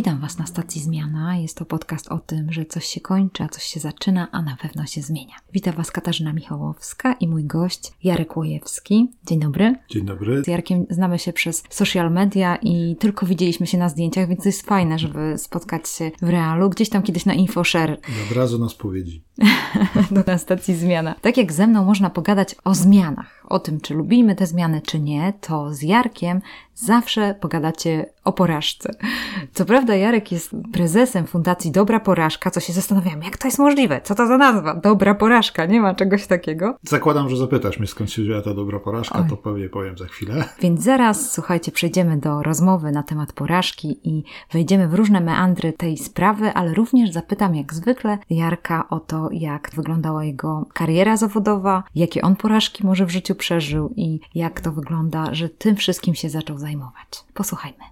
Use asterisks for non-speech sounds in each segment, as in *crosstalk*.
Witam Was na stacji Zmiana. Jest to podcast o tym, że coś się kończy, a coś się zaczyna, a na pewno się zmienia. Witam Was Katarzyna Michałowska i mój gość Jarek Łojewski. Dzień dobry. Dzień dobry. Z Jarkiem znamy się przez social media i tylko widzieliśmy się na zdjęciach, więc to jest fajne, żeby spotkać się w realu. Gdzieś tam kiedyś na InfoShare. I od razu na spowiedzi. do *laughs* na stacji Zmiana. Tak jak ze mną można pogadać o zmianach, o tym, czy lubimy te zmiany, czy nie, to z Jarkiem zawsze pogadacie o porażce. Co prawda Jarek jest prezesem Fundacji Dobra Porażka, co się zastanawiam, jak to jest możliwe? Co to za nazwa? Dobra Porażka, nie ma czegoś takiego. Zakładam, że zapytasz mnie, skąd się wzięła ta Dobra Porażka, Oj. to pewnie powiem za chwilę. Więc zaraz, słuchajcie, przejdziemy do rozmowy na temat porażki i wejdziemy w różne meandry tej sprawy, ale również zapytam jak zwykle Jarka o to, jak wyglądała jego kariera zawodowa, jakie on porażki może w życiu przeżył i jak to wygląda, że tym wszystkim się zaczął zajmować. Posłuchajmy.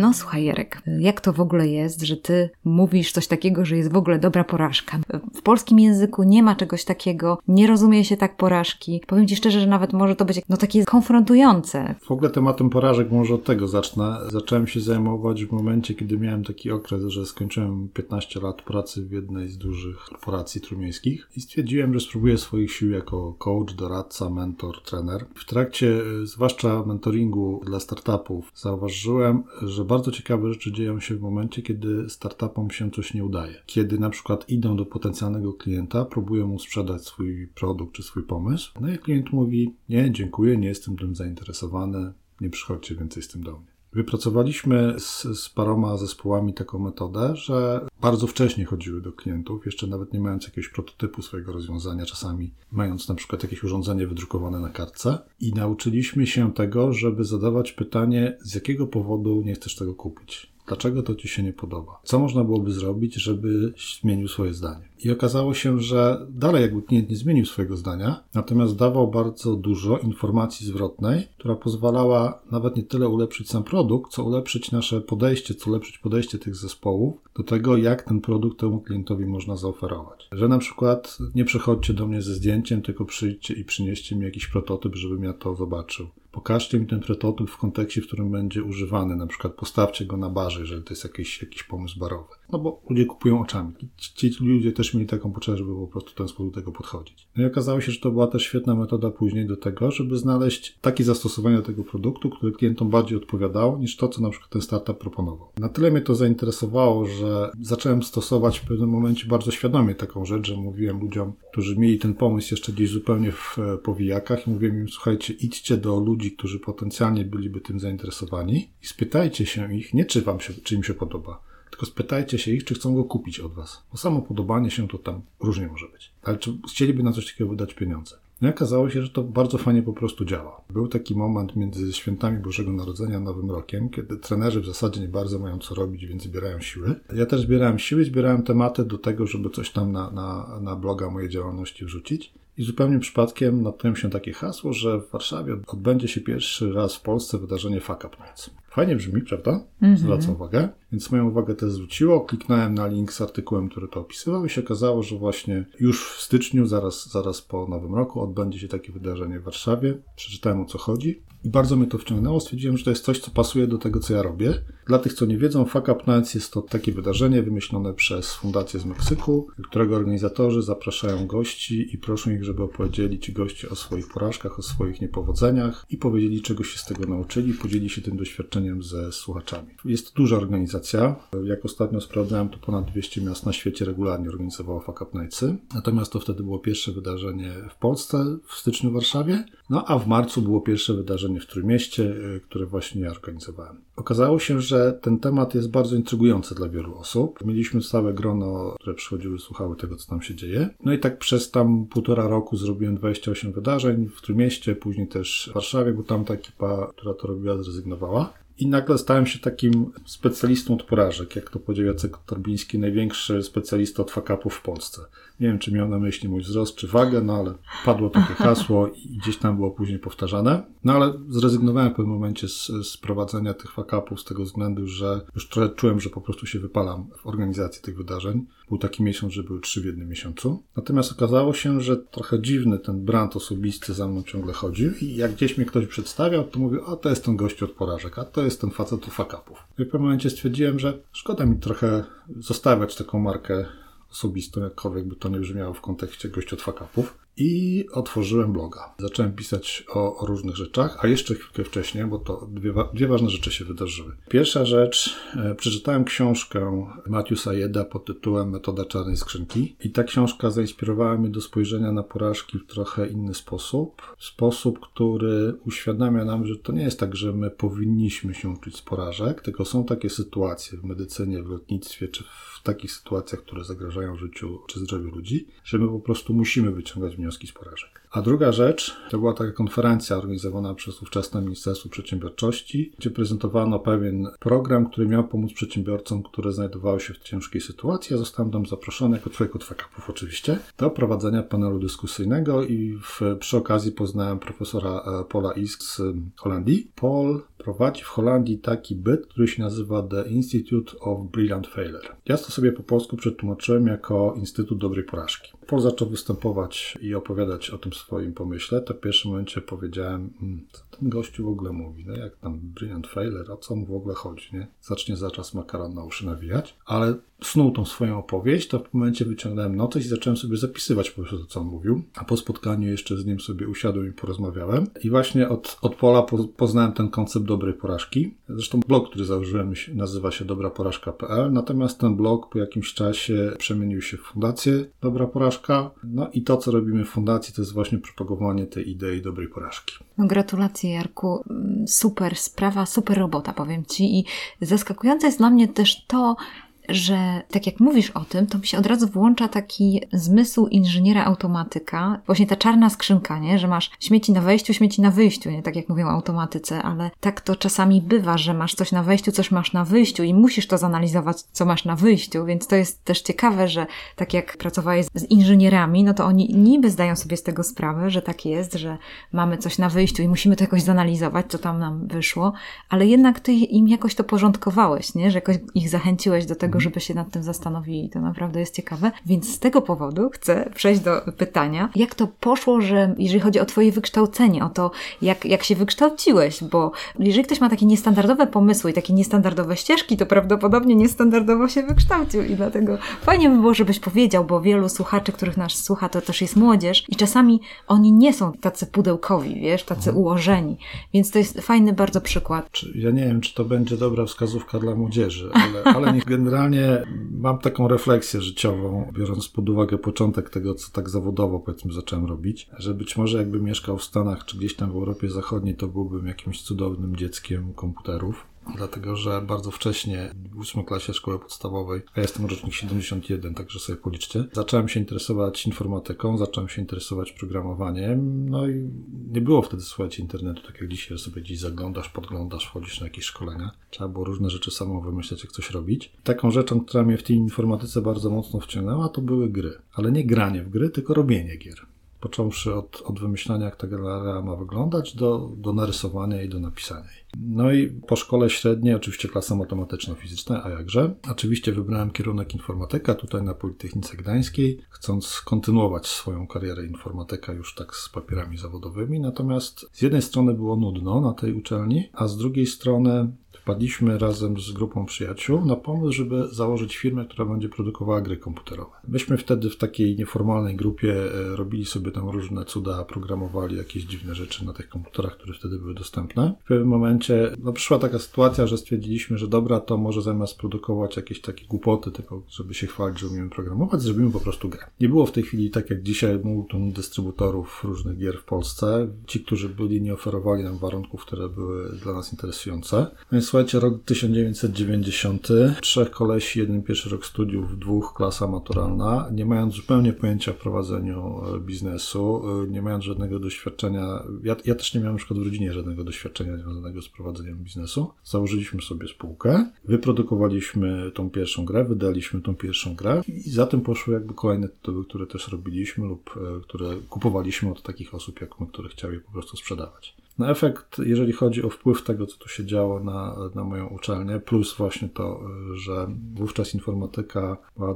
No słuchaj Jarek, jak to w ogóle jest, że ty mówisz coś takiego, że jest w ogóle dobra porażka? W polskim języku nie ma czegoś takiego, nie rozumie się tak porażki. Powiem ci szczerze, że nawet może to być no takie konfrontujące. W ogóle tematem porażek może od tego zacznę. Zacząłem się zajmować w momencie, kiedy miałem taki okres, że skończyłem 15 lat pracy w jednej z dużych korporacji trójmiejskich i stwierdziłem, że spróbuję swoich sił jako coach, doradca, mentor, trener. W trakcie zwłaszcza mentoringu dla startupów zauważyłem, że bardzo ciekawe rzeczy dzieją się w momencie, kiedy startupom się coś nie udaje. Kiedy na przykład idą do potencjalnego klienta, próbują mu sprzedać swój produkt czy swój pomysł, no i klient mówi: Nie, dziękuję, nie jestem tym zainteresowany, nie przychodźcie więcej z tym do mnie. Wypracowaliśmy z, z paroma zespołami taką metodę, że bardzo wcześnie chodziły do klientów, jeszcze nawet nie mając jakiegoś prototypu swojego rozwiązania, czasami mając na przykład jakieś urządzenie wydrukowane na kartce i nauczyliśmy się tego, żeby zadawać pytanie, z jakiego powodu nie chcesz tego kupić. Dlaczego to ci się nie podoba? Co można byłoby zrobić, żeby zmienił swoje zdanie? I okazało się, że dalej jakby klient nie zmienił swojego zdania, natomiast dawał bardzo dużo informacji zwrotnej, która pozwalała nawet nie tyle ulepszyć sam produkt, co ulepszyć nasze podejście, co ulepszyć podejście tych zespołów do tego, jak ten produkt temu klientowi można zaoferować. Że na przykład nie przychodźcie do mnie ze zdjęciem, tylko przyjdźcie i przynieście mi jakiś prototyp, żebym ja to zobaczył. Pokażcie mi ten prototyp w kontekście, w którym będzie używany. Na przykład postawcie go na barze, jeżeli to jest jakiś, jakiś pomysł barowy. No bo ludzie kupują oczami. Ci, ci ludzie też mieli taką potrzebę, żeby po prostu w ten sposób do tego podchodzić. No i okazało się, że to była też świetna metoda później do tego, żeby znaleźć takie zastosowanie do tego produktu, które klientom bardziej odpowiadało niż to, co na przykład ten startup proponował. Na tyle mnie to zainteresowało, że zacząłem stosować w pewnym momencie bardzo świadomie taką rzecz, że mówiłem ludziom, którzy mieli ten pomysł jeszcze gdzieś zupełnie w e, powijakach i mówiłem im, słuchajcie, idźcie do ludzi, którzy potencjalnie byliby tym zainteresowani i spytajcie się ich, nie czy wam się, czy im się podoba, tylko spytajcie się ich, czy chcą go kupić od was. Bo samo podobanie się to tam różnie może być. Ale czy chcieliby na coś takiego wydać pieniądze? No i okazało się, że to bardzo fajnie po prostu działa. Był taki moment między świętami Bożego Narodzenia a Nowym Rokiem, kiedy trenerzy w zasadzie nie bardzo mają co robić, więc zbierają siły. Ja też zbierałem siły, zbierałem tematy do tego, żeby coś tam na, na, na bloga mojej działalności wrzucić. I zupełnie przypadkiem natknąłem się takie hasło, że w Warszawie odbędzie się pierwszy raz w Polsce wydarzenie Fuck Up Nights. Fajnie brzmi, prawda? Mm -hmm. Zwracam uwagę. Więc moją uwagę to zwróciło. Kliknąłem na link z artykułem, który to opisywał i się okazało, że właśnie już w styczniu, zaraz, zaraz po Nowym Roku, odbędzie się takie wydarzenie w Warszawie. Przeczytałem o co chodzi i bardzo mnie to wciągnęło. Stwierdziłem, że to jest coś, co pasuje do tego, co ja robię. Dla tych, co nie wiedzą, Fuck Up Nights jest to takie wydarzenie wymyślone przez Fundację z Meksyku, którego organizatorzy zapraszają gości i proszą ich, żeby opowiedzieli ci goście o swoich porażkach, o swoich niepowodzeniach i powiedzieli, czego się z tego nauczyli, podzieli się tym doświadczeniem ze słuchaczami. Jest to duża organizacja. Jak ostatnio sprawdzałem, to ponad 200 miast na świecie regularnie organizowało Fuck Up Nightsy. Natomiast to wtedy było pierwsze wydarzenie w Polsce w styczniu w Warszawie. No a w marcu było pierwsze wydarzenie w Trójmieście, y, które właśnie ja organizowałem. Okazało się, że ten temat jest bardzo intrygujący dla wielu osób. Mieliśmy całe grono, które przychodziły, słuchały tego, co tam się dzieje. No i tak przez tam półtora roku zrobiłem 28 wydarzeń w Trójmieście, później też w Warszawie, bo tam ta ekipa, która to robiła, zrezygnowała. I nagle stałem się takim specjalistą od porażek, jak to powiedział Jacek Torbiński, największy specjalista od fakapów w Polsce. Nie wiem, czy miał na myśli mój wzrost, czy wagę, no ale padło takie hasło i gdzieś tam było później powtarzane. No ale zrezygnowałem w pewnym momencie z, z prowadzenia tych fakapów z tego względu, że już trochę czułem, że po prostu się wypalam w organizacji tych wydarzeń. Był taki miesiąc, że były trzy w jednym miesiącu. Natomiast okazało się, że trochę dziwny ten brand osobisty za mną ciągle chodził i jak gdzieś mnie ktoś przedstawiał, to mówił, a to jest ten gościu od porażek, a to jest ten facet od fakapów. I w pewnym momencie stwierdziłem, że szkoda mi trochę zostawiać taką markę osobistą, jakkolwiek by to nie brzmiało w kontekście gości od fakapów i otworzyłem bloga. Zacząłem pisać o, o, różnych rzeczach, a jeszcze chwilkę wcześniej, bo to dwie, dwie ważne rzeczy się wydarzyły. Pierwsza rzecz, e, przeczytałem książkę Matthew Jeda pod tytułem Metoda czarnej skrzynki i ta książka zainspirowała mnie do spojrzenia na porażki w trochę inny sposób. Sposób, który uświadamia nam, że to nie jest tak, że my powinniśmy się uczyć z porażek, tylko są takie sytuacje w medycynie, w lotnictwie, czy w takich sytuacjach, które zagrażają życiu czy zdrowiu ludzi, że my po prostu musimy wyciągać wnioski z porażek. A druga rzecz to była taka konferencja organizowana przez ówczesne Ministerstwo Przedsiębiorczości, gdzie prezentowano pewien program, który miał pomóc przedsiębiorcom, które znajdowały się w ciężkiej sytuacji. Ja zostałem tam zaproszony jako człowiek od fakapów oczywiście do prowadzenia panelu dyskusyjnego i w, przy okazji poznałem profesora e, Paula Isk z Holandii. Paul prowadzi w Holandii taki byt, który się nazywa The Institute of Brilliant Failure. Ja to sobie po polsku przetłumaczyłem jako Instytut Dobrej Porażki. Paul zaczął występować i opowiadać o tym swoim pomyśle, to w pierwszym momencie powiedziałem, hmm, co ten gościu w ogóle mówi, no jak tam Brilliant Failure, o co mu w ogóle chodzi, nie? Zacznie zaraz makaron na uszy nawijać, ale snuł tą swoją opowieść, to w momencie wyciągnąłem notes i zacząłem sobie zapisywać po prostu to, co on mówił, a po spotkaniu jeszcze z nim sobie usiadłem i porozmawiałem i właśnie od, od Pola poznałem ten koncept dobrej porażki. Zresztą blog, który założyłem nazywa się dobraporażka.pl, natomiast ten blog po jakimś czasie przemienił się w fundację Dobra Porażka, no i to, co robimy w fundacji, to jest właśnie propagowanie tej idei dobrej porażki. No gratulacje Jarku, super sprawa, super robota powiem Ci. I zaskakujące jest dla mnie też to, że tak jak mówisz o tym, to mi się od razu włącza taki zmysł inżyniera automatyka, właśnie ta czarna skrzynka, nie? że masz śmieci na wejściu, śmieci na wyjściu, nie tak jak mówią o automatyce, ale tak to czasami bywa, że masz coś na wejściu, coś masz na wyjściu i musisz to zanalizować, co masz na wyjściu, więc to jest też ciekawe, że tak jak pracowałeś z inżynierami, no to oni niby zdają sobie z tego sprawę, że tak jest, że mamy coś na wyjściu i musimy to jakoś zanalizować, co tam nam wyszło, ale jednak ty im jakoś to porządkowałeś, nie? że jakoś ich zachęciłeś do tego, żeby się nad tym zastanowili. To naprawdę jest ciekawe. Więc z tego powodu chcę przejść do pytania, jak to poszło, że jeżeli chodzi o Twoje wykształcenie, o to, jak, jak się wykształciłeś, bo jeżeli ktoś ma takie niestandardowe pomysły i takie niestandardowe ścieżki, to prawdopodobnie niestandardowo się wykształcił i dlatego fajnie by było, żebyś powiedział, bo wielu słuchaczy, których nas słucha, to też jest młodzież i czasami oni nie są tacy pudełkowi, wiesz, tacy mhm. ułożeni. Więc to jest fajny bardzo przykład. Ja nie wiem, czy to będzie dobra wskazówka dla młodzieży, ale, ale nie, generalnie generalnie mam taką refleksję życiową, biorąc pod uwagę początek tego, co tak zawodowo powiedzmy zacząłem robić, że być może jakbym mieszkał w Stanach czy gdzieś tam w Europie Zachodniej, to byłbym jakimś cudownym dzieckiem komputerów dlatego że bardzo wcześnie, w ósmej klasie szkoły podstawowej, ja jestem rocznik 71, także sobie policzcie, zacząłem się interesować informatyką, zacząłem się interesować programowaniem, no i nie było wtedy, słuchajcie, internetu, tak jak dzisiaj, że sobie gdzieś zaglądasz, podglądasz, wchodzisz na jakieś szkolenia. Trzeba było różne rzeczy samą wymyśleć, jak coś robić. Taką rzeczą, która mnie w tej informatyce bardzo mocno wciągnęła, to były gry. Ale nie granie w gry, tylko robienie gier począwszy od, od wymyślania, jak ta galeria ma wyglądać, do, do narysowania i do napisania. No i po szkole średniej, oczywiście klasa matematyczno-fizyczna, a jakże. Oczywiście wybrałem kierunek informatyka tutaj na Politechnice Gdańskiej, chcąc kontynuować swoją karierę informatyka już tak z papierami zawodowymi. Natomiast z jednej strony było nudno na tej uczelni, a z drugiej strony wpadliśmy razem z grupą przyjaciół na pomysł, żeby założyć firmę, która będzie produkowała gry komputerowe. Myśmy wtedy w takiej nieformalnej grupie e, robili sobie tam różne cuda, programowali jakieś dziwne rzeczy na tych komputerach, które wtedy były dostępne. W pewnym momencie no, przyszła taka sytuacja, że stwierdziliśmy, że dobra, to może zamiast produkować jakieś takie głupoty, tylko żeby się chwalić, że umiemy programować, zrobimy po prostu grę. Nie było w tej chwili tak jak dzisiaj multum dystrybutorów różnych gier w Polsce. Ci, którzy byli, nie oferowali nam warunków, które były dla nas interesujące. No słuchajcie, rok 1990. Trzech kolesi, jeden pierwszy rok studiów, dwóch klasa maturalna. Nie mając zupełnie pojęcia o prowadzeniu e, biznesu, e, nie mając żadnego doświadczenia. Ja, ja też nie miałem na przykład w rodzinie żadnego doświadczenia związanego z prowadzeniem biznesu. Założyliśmy sobie spółkę, wyprodukowaliśmy tą pierwszą grę, wydaliśmy tą pierwszą grę i za tym poszły jakby kolejne tytuły, które też robiliśmy lub e, które kupowaliśmy od takich osób jak my, które chciały po prostu sprzedawać. No efekt, jeżeli chodzi o wpływ tego, co tu się działo na, na moją uczelnię, plus właśnie to, że wówczas informatyka była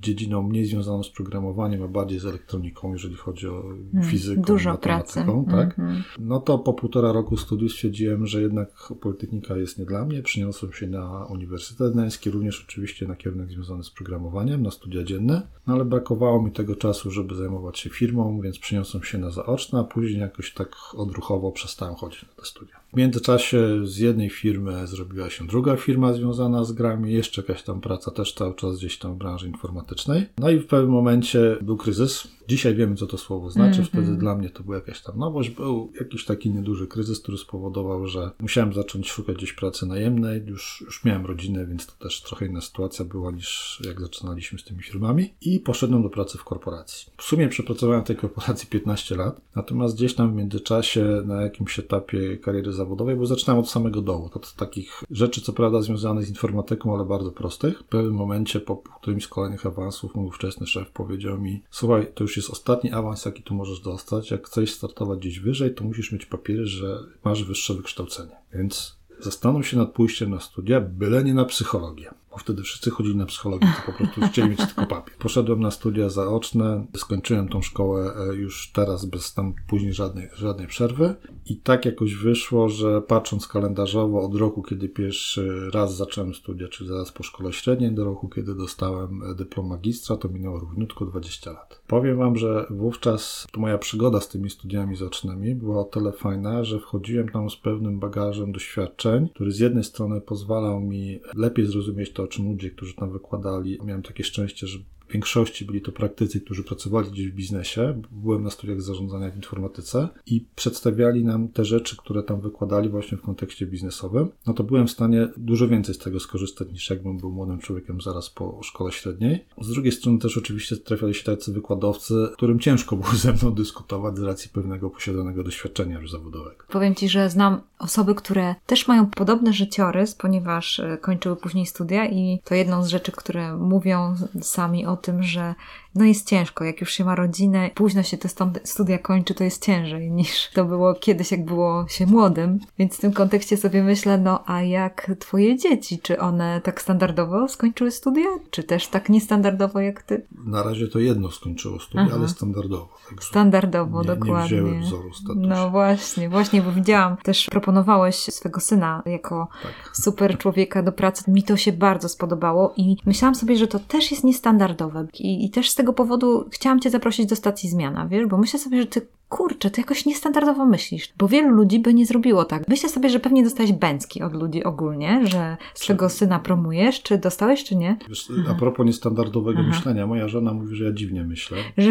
dziedziną mniej związaną z programowaniem, a bardziej z elektroniką, jeżeli chodzi o hmm, fizykę, Dużo pracy. tak? Mm -hmm. No to po półtora roku studiów stwierdziłem, że jednak Politechnika jest nie dla mnie. Przyniosłem się na Uniwersytet Gdański, również oczywiście na kierunek związany z programowaniem, na studia dzienne, no ale brakowało mi tego czasu, żeby zajmować się firmą, więc przyniosłem się na zaoczne, a później jakoś tak odruchowo przez przestałem chodzić na te studia. W międzyczasie z jednej firmy zrobiła się druga firma związana z grami, jeszcze jakaś tam praca też cały czas gdzieś tam w branży informatycznej. No i w pewnym momencie był kryzys. Dzisiaj wiemy, co to słowo znaczy. Mm -hmm. Wtedy dla mnie to była jakaś tam nowość. Był jakiś taki nieduży kryzys, który spowodował, że musiałem zacząć szukać gdzieś pracy najemnej. Już, już miałem rodzinę, więc to też trochę inna sytuacja była niż jak zaczynaliśmy z tymi firmami. I poszedłem do pracy w korporacji. W sumie przepracowałem w tej korporacji 15 lat, natomiast gdzieś tam w międzyczasie na jakimś etapie kariery zawodowej, bo zaczynałem od samego dołu. To takich rzeczy, co prawda, związanych z informatyką, ale bardzo prostych. W pewnym momencie, po którymś z kolejnych awansów, mój ówczesny szef powiedział mi: Słuchaj, to już jest ostatni awans, jaki tu możesz dostać. Jak chcesz startować gdzieś wyżej, to musisz mieć papiery, że masz wyższe wykształcenie. Więc zastanów się nad pójściem na studia, byle nie na psychologię wtedy wszyscy chodzili na psychologię, to po prostu chcieli mieć tylko papier. Poszedłem na studia zaoczne, skończyłem tą szkołę e, już teraz bez tam później żadnej, żadnej przerwy i tak jakoś wyszło, że patrząc kalendarzowo od roku, kiedy pierwszy raz zacząłem studia, czyli zaraz po szkole średniej, do roku, kiedy dostałem e, dyplom magistra, to minęło równiutko 20 lat. Powiem wam, że wówczas moja przygoda z tymi studiami zaocznymi była o tyle fajna, że wchodziłem tam z pewnym bagażem doświadczeń, który z jednej strony pozwalał mi lepiej zrozumieć to, czym ludzie, którzy tam wykładali. Miałem takie szczęście, że większości byli to praktycy, którzy pracowali gdzieś w biznesie. Byłem na studiach zarządzania w informatyce i przedstawiali nam te rzeczy, które tam wykładali właśnie w kontekście biznesowym. No to byłem w stanie dużo więcej z tego skorzystać niż jakbym był młodym człowiekiem zaraz po szkole średniej. Z drugiej strony też oczywiście trafiali się tacy wykładowcy, którym ciężko było ze mną dyskutować z racji pewnego posiadanego doświadczenia już zawodowego. Powiem Ci, że znam osoby, które też mają podobny życiorys, ponieważ e, kończyły później studia i to jedną z rzeczy, które mówią sami o tym, że no jest ciężko, jak już się ma rodzinę, późno się te studia kończy, to jest ciężej niż to było kiedyś, jak było się młodym. Więc w tym kontekście sobie myślę, no a jak twoje dzieci, czy one tak standardowo skończyły studia, czy też tak niestandardowo jak ty? Na razie to jedno skończyło studia, Aha. ale standardowo. Standardowo, nie, dokładnie. Nie wzięły wzoru No właśnie, właśnie, bo widziałam, też proponowałeś swego syna jako tak. super człowieka do pracy. Mi to się bardzo spodobało i myślałam sobie, że to też jest niestandardowe i, i też z tego powodu chciałam Cię zaprosić do stacji zmiana, wiesz, bo myślę sobie, że Ty kurczę, ty jakoś niestandardowo myślisz, bo wielu ludzi by nie zrobiło tak. Myślę sobie, że pewnie dostałeś bęcki od ludzi ogólnie, że swego syna promujesz, czy dostałeś, czy nie? Wiesz, a propos niestandardowego Aha. myślenia, moja żona mówi, że ja dziwnie myślę. Że...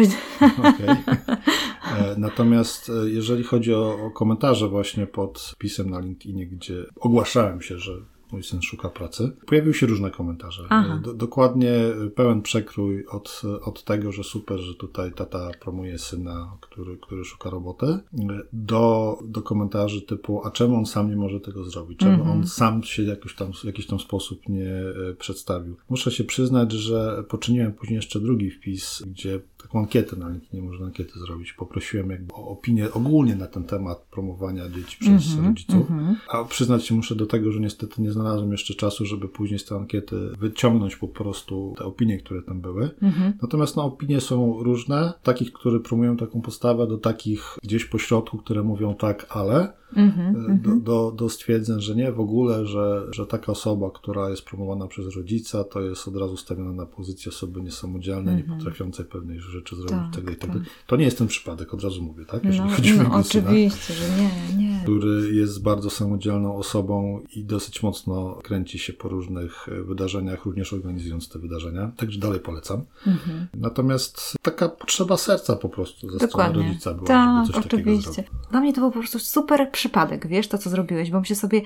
Okay. E, natomiast e, jeżeli chodzi o, o komentarze właśnie pod pisem na LinkedInie, gdzie ogłaszałem się, że mój syn szuka pracy. Pojawiły się różne komentarze. Do, dokładnie pełen przekrój od, od tego, że super, że tutaj tata promuje syna, który, który szuka roboty, do, do komentarzy typu, a czemu on sam nie może tego zrobić? Czemu -hmm. on sam się jakoś tam, w jakiś tam sposób nie e, przedstawił? Muszę się przyznać, że poczyniłem później jeszcze drugi wpis, gdzie taką ankietę na LinkedInie, można ankietę zrobić. Poprosiłem jakby o opinię ogólnie na ten temat promowania dzieci przez mm -hmm, rodziców. Mm -hmm. A przyznać się muszę do tego, że niestety nie znalazłem jeszcze czasu, żeby później z tej ankiety wyciągnąć po prostu te opinie, które tam były. Mhm. Natomiast no, opinie są różne. Takich, które promują taką postawę, do takich gdzieś po środku, które mówią tak, ale. Mhm, e, do, mhm. do, do stwierdzeń, że nie w ogóle, że, że taka osoba, która jest promowana przez rodzica, to jest od razu stawiona na pozycję osoby niesamodzielnej, nie potrafiącej pewnej rzeczy zrobić. Tak, tak, tak. To nie jest ten przypadek, od razu mówię, tak? Jeżeli no, chodzi no, o oczywiście, syna, że nie, nie. Który jest bardzo samodzielną osobą i dosyć mocno kręci się po różnych e, wydarzeniach, również organizując te wydarzenia. Także dalej polecam. Mhm. Natomiast taka potrzeba serca po prostu ze strony rodzica była, tak, żeby coś oczywiście. takiego zrobić. Dla mnie to był po prostu super przypadek, wiesz, to co zrobiłeś, bo myślę sobie,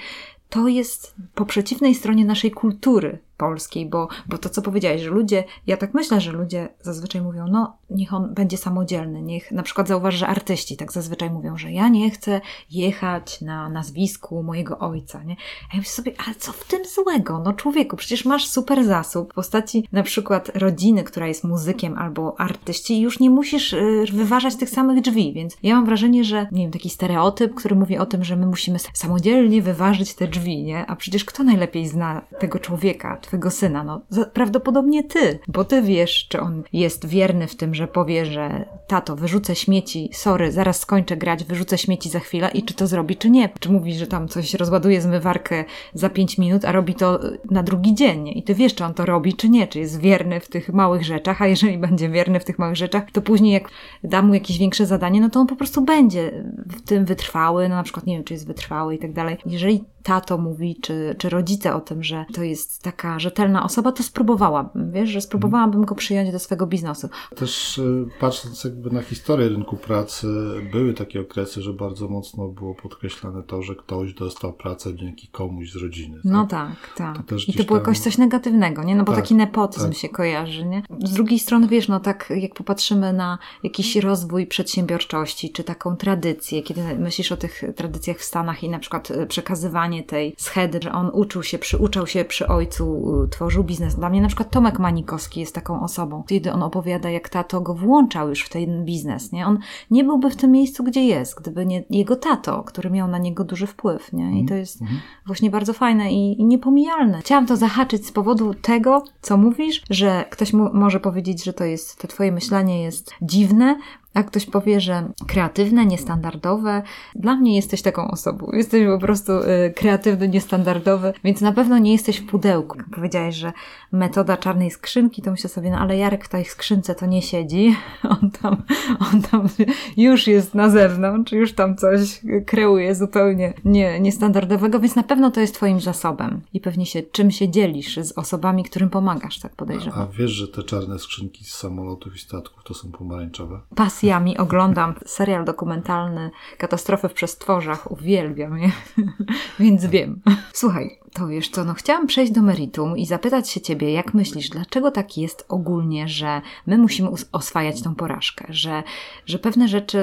to jest po przeciwnej stronie naszej kultury polskiej, bo, bo to, co powiedziałeś, że ludzie, ja tak myślę, że ludzie zazwyczaj mówią, no niech on będzie samodzielny, niech na przykład zauważ, że artyści tak zazwyczaj mówią, że ja nie chcę jechać na nazwisku mojego ojca, nie? A ja myślę sobie, ale co w tym złego? No człowieku, przecież masz super zasób w postaci na przykład rodziny, która jest muzykiem albo artyści już nie musisz y, wyważać tych samych drzwi, więc ja mam wrażenie, że nie wiem, taki stereotyp, który mówi o tym, że my musimy samodzielnie wyważyć te drzwi, nie? A przecież kto najlepiej zna tego człowieka, twojego syna? No prawdopodobnie ty, bo ty wiesz, czy on jest wierny w tym, że powie, że tato, wyrzucę śmieci, sorry, zaraz skończę grać, wyrzucę śmieci za chwilę i czy to zrobi, czy nie. Czy mówi, że tam coś rozładuje zmywarkę za pięć minut, a robi to na drugi dzień i ty wiesz, czy on to robi, czy nie, czy jest wierny w tych małych rzeczach, a jeżeli *laughs* będzie wierny w tych małych rzeczach, to później jak da mu jakieś większe zadanie, no to on po prostu będzie w tym wytrwały, no na przykład nie wiem, czy jest wytrwały i tak dalej. Jeżeli tato mówi, czy, czy rodzice o tym, że to jest taka rzetelna osoba, to spróbowałabym, wiesz, że spróbowałabym go przyjąć do swego biznesu. Też y, patrząc jakby na historię rynku pracy, były takie okresy, że bardzo mocno było podkreślane to, że ktoś dostał pracę dzięki komuś z rodziny. Tak? No tak, tak. To I to było tam... jakoś coś negatywnego, nie? No bo tak, taki nepotyzm tak. się kojarzy, nie? Z drugiej strony, wiesz, no tak jak popatrzymy na jakiś rozwój przedsiębiorczości, czy taką tradycję, kiedy myślisz o tych tradycjach w Stanach i na przykład y, tej schedy, że on uczył się, przyuczał się przy ojcu, y, tworzył biznes. Dla mnie na przykład Tomek Manikowski jest taką osobą. Kiedy on opowiada, jak tato go włączał już w ten biznes, nie? On nie byłby w tym miejscu, gdzie jest, gdyby nie jego tato, który miał na niego duży wpływ, nie? I to mhm, jest mm -hmm. właśnie bardzo fajne i, i niepomijalne. Chciałam to zahaczyć z powodu tego, co mówisz, że ktoś mu może powiedzieć, że to jest, to twoje myślenie jest dziwne, a ktoś powie, że kreatywne, niestandardowe, dla mnie jesteś taką osobą. Jesteś po prostu y, kreatywny, niestandardowy, więc na pewno nie jesteś w pudełku. Powiedziałeś, że metoda czarnej skrzynki, to myślę sobie, no ale Jarek w tej skrzynce to nie siedzi. *laughs* On tam, on tam już jest na zewnątrz, już tam coś kreuje zupełnie nie, niestandardowego, więc na pewno to jest twoim zasobem. I pewnie się czym się dzielisz z osobami, którym pomagasz, tak podejrzewam. A, a wiesz, że te czarne skrzynki z samolotów i statków to są pomarańczowe? Oglądam serial dokumentalny Katastrofy w przestworzach. Uwielbiam je, *laughs* więc wiem. Słuchaj, to wiesz co, no chciałam przejść do meritum i zapytać się ciebie, jak myślisz, dlaczego tak jest ogólnie, że my musimy oswajać tą porażkę, że, że pewne rzeczy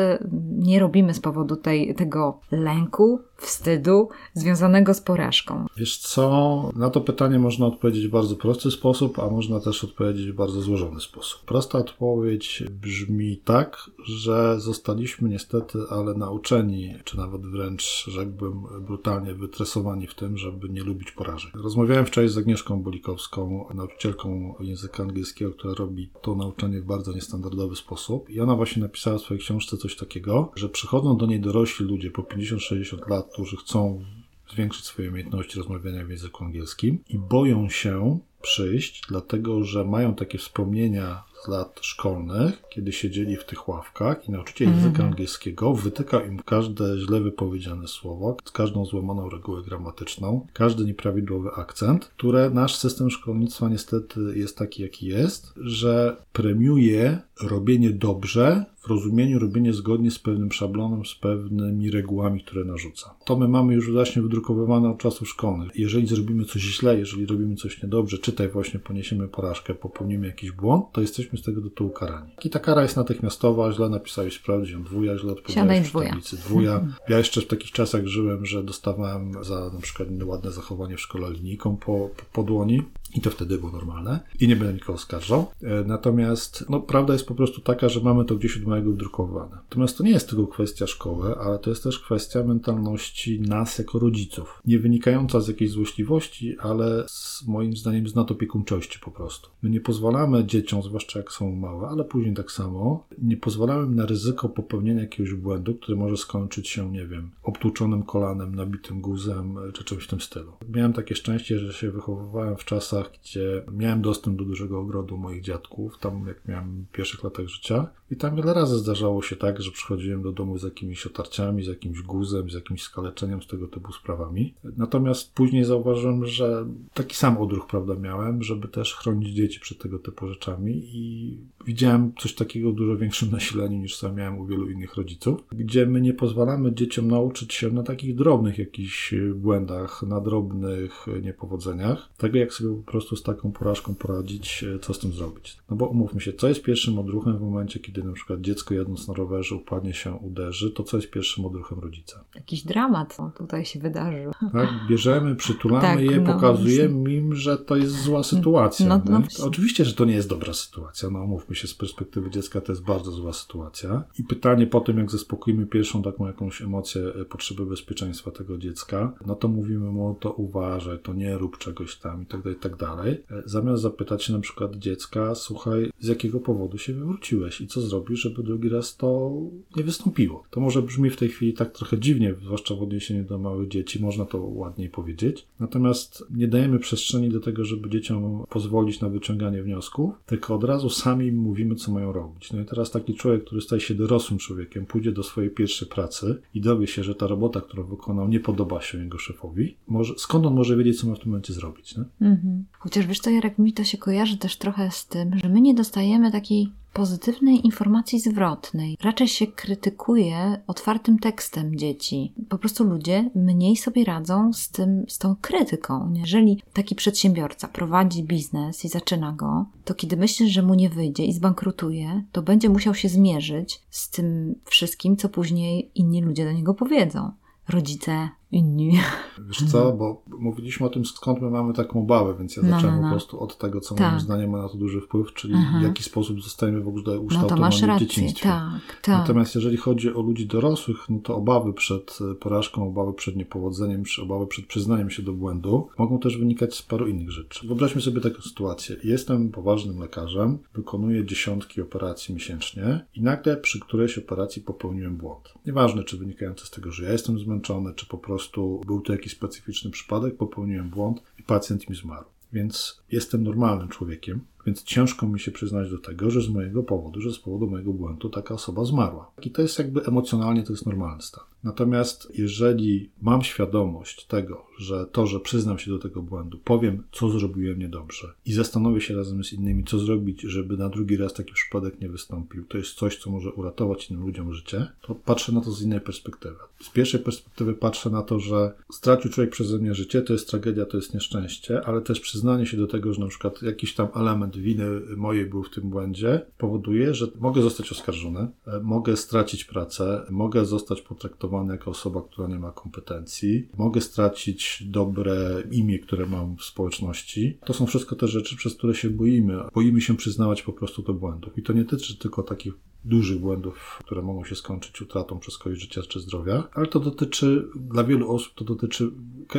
nie robimy z powodu tej, tego lęku, wstydu związanego z porażką? Wiesz co, na to pytanie można odpowiedzieć w bardzo prosty sposób, a można też odpowiedzieć w bardzo złożony sposób. Prosta odpowiedź brzmi tak, że zostaliśmy niestety, ale nauczeni, czy nawet wręcz rzekłbym brutalnie wytresowani w tym, żeby nie lubić porażek. Rozmawiałem wczoraj z Agnieszką Bolikowską, nauczycielką języka angielskiego, która robi to nauczanie w bardzo niestandardowy sposób i ona właśnie napisała w swojej książce coś takiego, że przychodzą do niej dorośli ludzie po 50-60 lat, którzy chcą zwiększyć swoje umiejętności rozmawiania w języku angielskim i boją się przyjść, dlatego że mają takie wspomnienia z lat szkolnych, kiedy siedzieli w tych ławkach i nauczyciel mm -hmm. języka angielskiego wytykał im każde źle wypowiedziane słowo, każdą złamaną regułę gramatyczną, każdy nieprawidłowy akcent, które nasz system szkolnictwa niestety jest taki, jaki jest, że premiuje robienie dobrze w rozumieniu robienie zgodnie z pewnym szablonem, z pewnymi regułami, które narzuca. To my mamy już właśnie wydrukowywane od czasów szkolnych. Jeżeli zrobimy coś źle, jeżeli robimy coś niedobrze, czytaj właśnie poniesiemy porażkę, popełnimy jakiś błąd, to jesteśmy z tego do tyłu karani. I ta kara jest natychmiastowa, źle napisałeś sprawdź ją dwuja, źle odpowiedziałeś w tablicy dwuja. Ja jeszcze w takich czasach żyłem, że dostawałem za na przykład ładne zachowanie w szkole linijką po, po, po dłoni i to wtedy było normalne i nie będę nikogo oskarżał. E, natomiast no, prawda jest po prostu taka, że mamy to gdzieś od małego wdrukowane. Natomiast to nie jest tylko kwestia szkoły, ale to jest też kwestia mentalności nas jako rodziców. Nie wynikająca z jakiejś złośliwości, ale z, moim zdaniem z nadopiekuńczości po prostu. My nie pozwalamy dzieciom, zwłaszcza jak są małe, ale później tak samo, nie pozwalamy na ryzyko popełnienia jakiegoś błędu, który może skończyć się, nie wiem, obtłuczonym kolanem, nabitym guzem czy czymś w tym stylu. Miałem takie szczęście, że się wychowywałem w czasach, gdzie miałem dostęp do dużego ogrodu moich dziadków, tam jak miałem w pierwszych latach życia. I tam wiele razy zdarzało się tak, że przychodziłem do domu z jakimiś otarciami, z jakimś guzem, z jakimś skaleczeniem, z tego typu sprawami. Natomiast później zauważyłem, że taki sam odruch, prawda, miałem, żeby też chronić dzieci przed tego typu rzeczami i widziałem coś takiego w dużo większym nasileniu niż sam miałem u wielu innych rodziców, gdzie my nie pozwalamy dzieciom nauczyć się na takich drobnych jakichś błędach, na drobnych niepowodzeniach, tego jak sobie po prostu z taką porażką poradzić, co z tym zrobić. No bo umówmy się, co jest pierwszym odruchem w momencie, kiedy na przykład dziecko jadąc na rowerze upadnie się, uderzy, to co jest pierwszym odruchem rodzica? Jakiś dramat no, tutaj się wydarzył. Tak, bierzemy, przytulamy tak, je, no, pokazujemy im, że to jest zła sytuacja. No, no, Oczywiście, że to nie jest dobra sytuacja. No mówmy się, z perspektywy dziecka to jest bardzo zła sytuacja. I pytanie po tym, jak zaspokoimy pierwszą taką jakąś emocję, e, potrzeby bezpieczeństwa tego dziecka, no to mówimy mu, to uważaj, to nie rób czegoś tam i tak dalej, i tak dalej. E, zamiast zapytać się na przykład dziecka, słuchaj, z jakiego powodu się wywróciłeś i co zrobisz, żeby drugi raz to nie wystąpiło. To może brzmi w tej chwili tak trochę dziwnie, zwłaszcza w odniesieniu do małych dzieci, można to ładniej powiedzieć. Natomiast nie dajemy przestrzeni do tego, żeby dzieciom pozwolić na wyciąganie wniosków, tylko od razu sami mówimy, co mają robić. No i teraz taki człowiek, który staje się dorosłym człowiekiem, pójdzie do swojej pierwszej pracy i dowie się, że ta robota, którą wykonał, nie podoba się jego szefowi, może, skąd on może wiedzieć, co ma w tym momencie zrobić? Mhm. Chociaż wiesz to Jarek, mi to się kojarzy też trochę z tym, że my nie dostajemy takiej pozytywnej informacji zwrotnej. Raczej się krytykuje otwartym tekstem dzieci. Po prostu ludzie mniej sobie radzą z tym, z tą krytyką. Jeżeli taki przedsiębiorca prowadzi biznes i zaczyna go, to kiedy myśli, że mu nie wyjdzie i zbankrutuje, to będzie musiał się zmierzyć z tym wszystkim, co później inni ludzie do niego powiedzą. Rodzice, inni. Wiesz co, bo mówiliśmy o tym, skąd my mamy taką obawę, więc ja no, zacząłem no, no. po prostu od tego, co tak. moim zdaniem ma na to duży wpływ, czyli Aha. w jaki sposób zostajemy w ogóle ukształtowani no w dzieciństwie. Tak, tak. Natomiast jeżeli chodzi o ludzi dorosłych, no to obawy przed porażką, obawy przed niepowodzeniem, czy obawy przed przyznaniem się do błędu mogą też wynikać z paru innych rzeczy. Wyobraźmy sobie taką sytuację. Jestem poważnym lekarzem, wykonuję dziesiątki operacji miesięcznie i nagle przy którejś operacji popełniłem błąd. Nieważne, czy wynikający z tego, że ja jestem zmęczony, czy po prostu prostu był to jakiś specyficzny przypadek, popełniłem błąd i pacjent mi zmarł. Więc jestem normalnym człowiekiem, więc ciężko mi się przyznać do tego, że z mojego powodu, że z powodu mojego błędu taka osoba zmarła. I to jest jakby emocjonalnie to jest normalny stan. Natomiast jeżeli mam świadomość tego, że to, że przyznam się do tego błędu, powiem, co zrobiłem niedobrze i zastanowię się razem z innymi, co zrobić, żeby na drugi raz taki przypadek nie wystąpił, to jest coś, co może uratować innym ludziom życie, to patrzę na to z innej perspektywy. Z pierwszej perspektywy patrzę na to, że stracił człowiek przeze mnie życie, to jest tragedia, to jest nieszczęście, ale też przyznanie się do tego, że na przykład jakiś tam element winy mojej był w tym błędzie, powoduje, że mogę zostać oskarżony, e, mogę stracić pracę, mogę zostać potraktowany jako osoba, która nie ma kompetencji, mogę stracić dobre imię, które mam w społeczności. To są wszystko te rzeczy, przez które się boimy. Boimy się przyznawać po prostu do błędów. I to nie dotyczy tylko takich dużych błędów, które mogą się skończyć utratą przez kogoś życia czy zdrowia, ale to dotyczy, dla wielu osób to dotyczy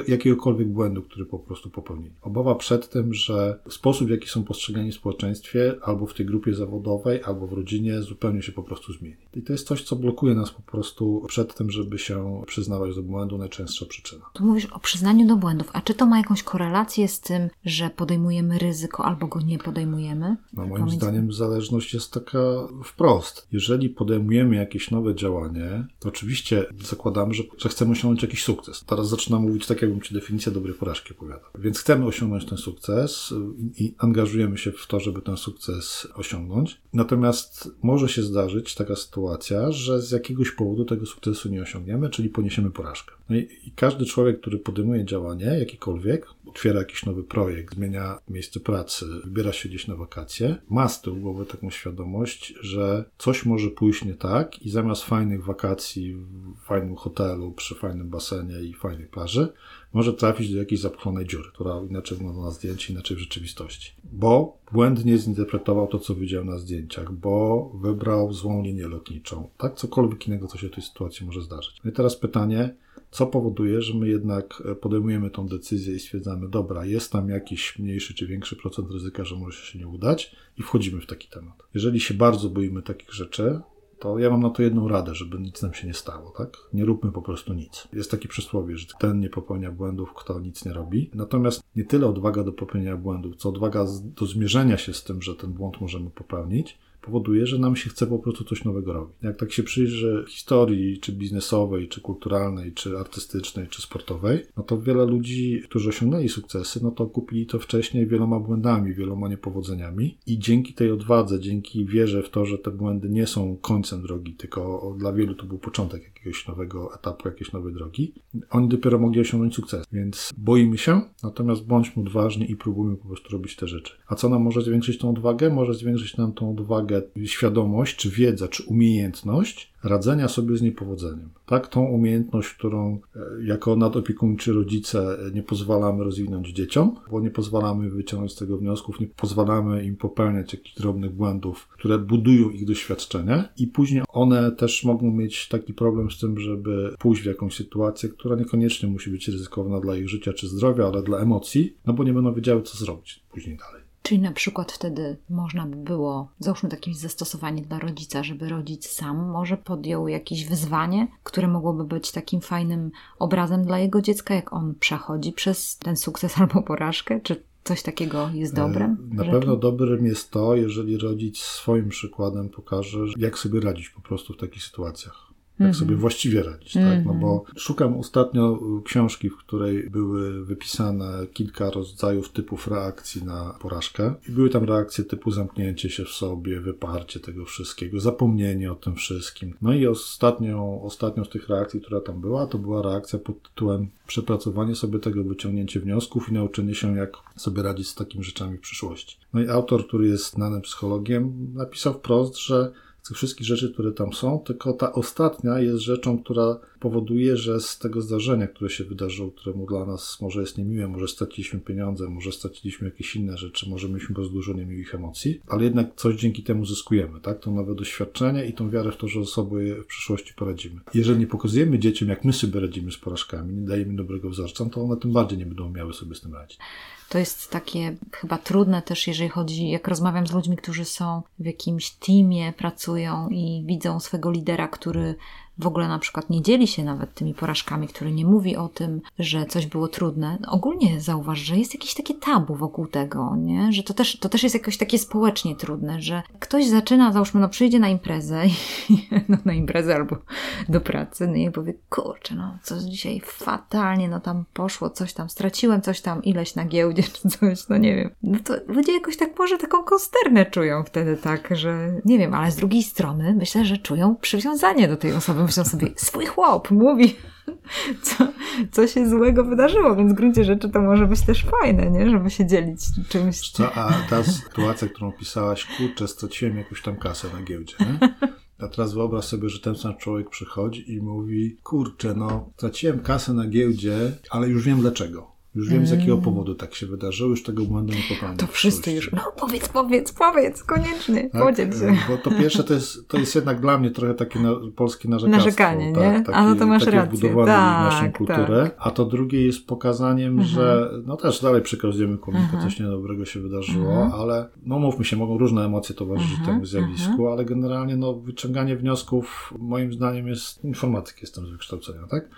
jakiegokolwiek błędu, który po prostu popełnili. Obawa przed tym, że sposób, w jaki są postrzegani w społeczeństwie, albo w tej grupie zawodowej, albo w rodzinie, zupełnie się po prostu zmieni. I to jest coś, co blokuje nas po prostu przed tym, żeby się przyznawać do błędu, najczęstsza przyczyna. Tu mówisz o przyznaniu do błędów, a czy to ma jakąś korelację z tym, że podejmujemy ryzyko albo go nie podejmujemy? No moim zdaniem zależność jest taka wprost. Jeżeli podejmujemy jakieś nowe działanie, to oczywiście zakładamy, że, że chcemy osiągnąć jakiś sukces. Teraz zaczynam mówić tak, jakbym Ci definicję dobrej porażki opowiadał. Więc chcemy osiągnąć ten sukces i angażujemy się w to, żeby ten sukces osiągnąć. Natomiast może się zdarzyć taka sytuacja, że z jakiegoś powodu tego sukcesu nie osiągniemy, czyli poniesiemy porażkę. No i, i każdy człowiek, który podejmuje działanie, jakikolwiek, otwiera jakiś nowy projekt, zmienia miejsce pracy, wybiera się gdzieś na wakacje, ma z tyłu głowy taką świadomość, że coś może pójść nie tak i zamiast fajnych wakacji w fajnym hotelu, przy fajnym basenie i fajnej plaży, może trafić do jakiejś zapchlonej dziury, która inaczej wygląda na zdjęciu, inaczej w rzeczywistości. Bo błędnie zinterpretował to, co widział na zdjęciach, bo wybrał złą linię lotniczą. Tak, cokolwiek innego, co się w tej sytuacji może zdarzyć. No i teraz pytanie, co powoduje, że my jednak e, podejmujemy tą decyzję i stwierdzamy, dobra, jest tam jakiś mniejszy czy większy procent ryzyka, że może się nie udać i wchodzimy w taki temat. Jeżeli się bardzo boimy takich rzeczy, to ja mam na to jedną radę, żeby nic nam się nie stało, tak? Nie róbmy po prostu nic. Jest takie przysłowie, że ten nie popełnia błędów, kto nic nie robi. Natomiast nie tyle odwaga do popełnienia błędów, co odwaga do zmierzenia się z tym, że ten błąd możemy popełnić, powoduje, że nam się chce po prostu coś nowego robić. Jak tak się przyjrzy historii, czy biznesowej, czy kulturalnej, czy artystycznej, czy sportowej, no to wiele ludzi, którzy osiągnęli sukcesy, no to kupili to wcześniej wieloma błędami, wieloma niepowodzeniami i dzięki tej odwadze, dzięki wierze w to, że te błędy nie są końcem drogi, tylko dla wielu to był początek jakiegoś nowego etapu, jakiejś nowej drogi, oni dopiero mogli osiągnąć sukces. Więc boimy się, natomiast bądźmy odważni i próbujmy po prostu robić te rzeczy. A co nam może zwiększyć tą odwagę? Może zwiększyć nam tą odwagę świadomość, czy wiedza, czy umiejętność radzenia sobie z niepowodzeniem. Tak, tą umiejętność, którą e, jako nadopiekuńczy rodzice nie pozwalamy rozwinąć dzieciom, bo nie pozwalamy wyciągnąć z tego wniosków, nie pozwalamy im popełniać jakichś drobnych błędów, które budują ich doświadczenie i później one też mogą mieć taki problem z tym, żeby pójść w jakąś sytuację, która niekoniecznie musi być ryzykowna dla ich życia czy zdrowia, ale dla emocji, no bo nie będą wiedziały, co zrobić później dalej. Czyli na przykład wtedy można by było, załóżmy jakieś zastosowanie dla rodzica, żeby rodzic sam może podjął jakieś wyzwanie, które mogłoby być takim fajnym obrazem dla jego dziecka, jak on przechodzi przez ten sukces *laughs* albo porażkę, czy coś takiego jest dobrem? E, na pewno dobrym jest to, jeżeli rodzic swoim przykładem pokaże, jak sobie radzić po prostu w takich sytuacjach jak -hmm. sobie właściwie radzić, tak? No bo mhm. szukam ostatnio książki, w której były wypisane kilka rodzajów typów reakcji na porażkę i były tam reakcje typu zamknięcie się w sobie, wyparcie tego wszystkiego, zapomnienie o tym wszystkim. No i ostatnią, ostatnią z tych reakcji, która tam była, to była reakcja pod tytułem przepracowanie sobie tego, wyciągnięcie wniosków i nauczenie się, jak sobie radzić z takimi rzeczami w przyszłości. No i autor, który jest znanym psychologiem, napisał wprost, że tych wszystkich rzeczy, które tam są, tylko ta ostatnia jest rzeczą, która powoduje, że z tego zdarzenia, które się wydarzyło, któremu dla nas może jest niemiłe, może straciliśmy pieniądze, może straciliśmy jakieś inne rzeczy, może mieliśmy bardzo dużo niemiłych emocji, ale jednak coś dzięki temu zyskujemy, tak? To nowe doświadczenie i tą wiarę w to, że sobie w przyszłości poradzimy. Jeżeli nie pokazujemy dzieciom, jak my sobie radzimy z porażkami, nie dajemy dobrego wzorca, to one tym bardziej nie będą miały sobie z tym radzić. To jest takie chyba trudne też, jeżeli chodzi, jak rozmawiam z ludźmi, którzy są w jakimś teamie, pracują i widzą swego lidera, który w ogóle na przykład nie dzieli się nawet tymi porażkami, który nie mówi o tym, że coś było trudne. Ogólnie zauważ, że jest jakieś takie tabu wokół tego, nie? Że to też, to też jest jakoś takie społecznie trudne, że ktoś zaczyna, załóżmy, no przyjdzie na imprezę, *laughs* no na imprezę albo do pracy, no i powie, kurczę, no coś dzisiaj fatalnie, no tam poszło, coś tam, straciłem coś tam, ileś na giełdzie czy coś, no nie wiem. No to ludzie jakoś tak może taką konsternę czują wtedy tak, że nie wiem, ale z drugiej strony myślę, że czują przywiązanie do tej osoby, myślą sobie, swój chłop mówi, *laughs* co, co się złego wydarzyło, więc w gruncie rzeczy to może być też fajne, nie? Żeby się dzielić czymś. Co, a ta sytuacja, którą opisałaś, kurczę, straciłem jakąś tam kasę na giełdzie, nie? A teraz wyobraź sobie, że ten sam człowiek przychodzi i mówi, kurczę, no, straciłem kasę na giełdzie, ale już wiem dlaczego. Już wiem, z jakiego powodu tak się wydarzyło, już tego błędu nie popełnię. To wszyscy już, no powiedz, powiedz, powiedz, koniecznie, tak? podziel się. Bo to pierwsze to jest, to jest jednak dla mnie trochę takie na, polskie narzekanie. Narzekanie, tak, nie? Takie, a no to masz rację. tak, naszą kulturę. Tak. A to drugie jest pokazaniem, mhm. że no też dalej przekazujemy komunikację, mhm. coś niedobrego się wydarzyło, mhm. ale no mówmy się, mogą różne emocje towarzyszyć mhm. temu zjawisku, mhm. ale generalnie no wyciąganie wniosków moim zdaniem jest, informatyk jestem z wykształcenia, tak?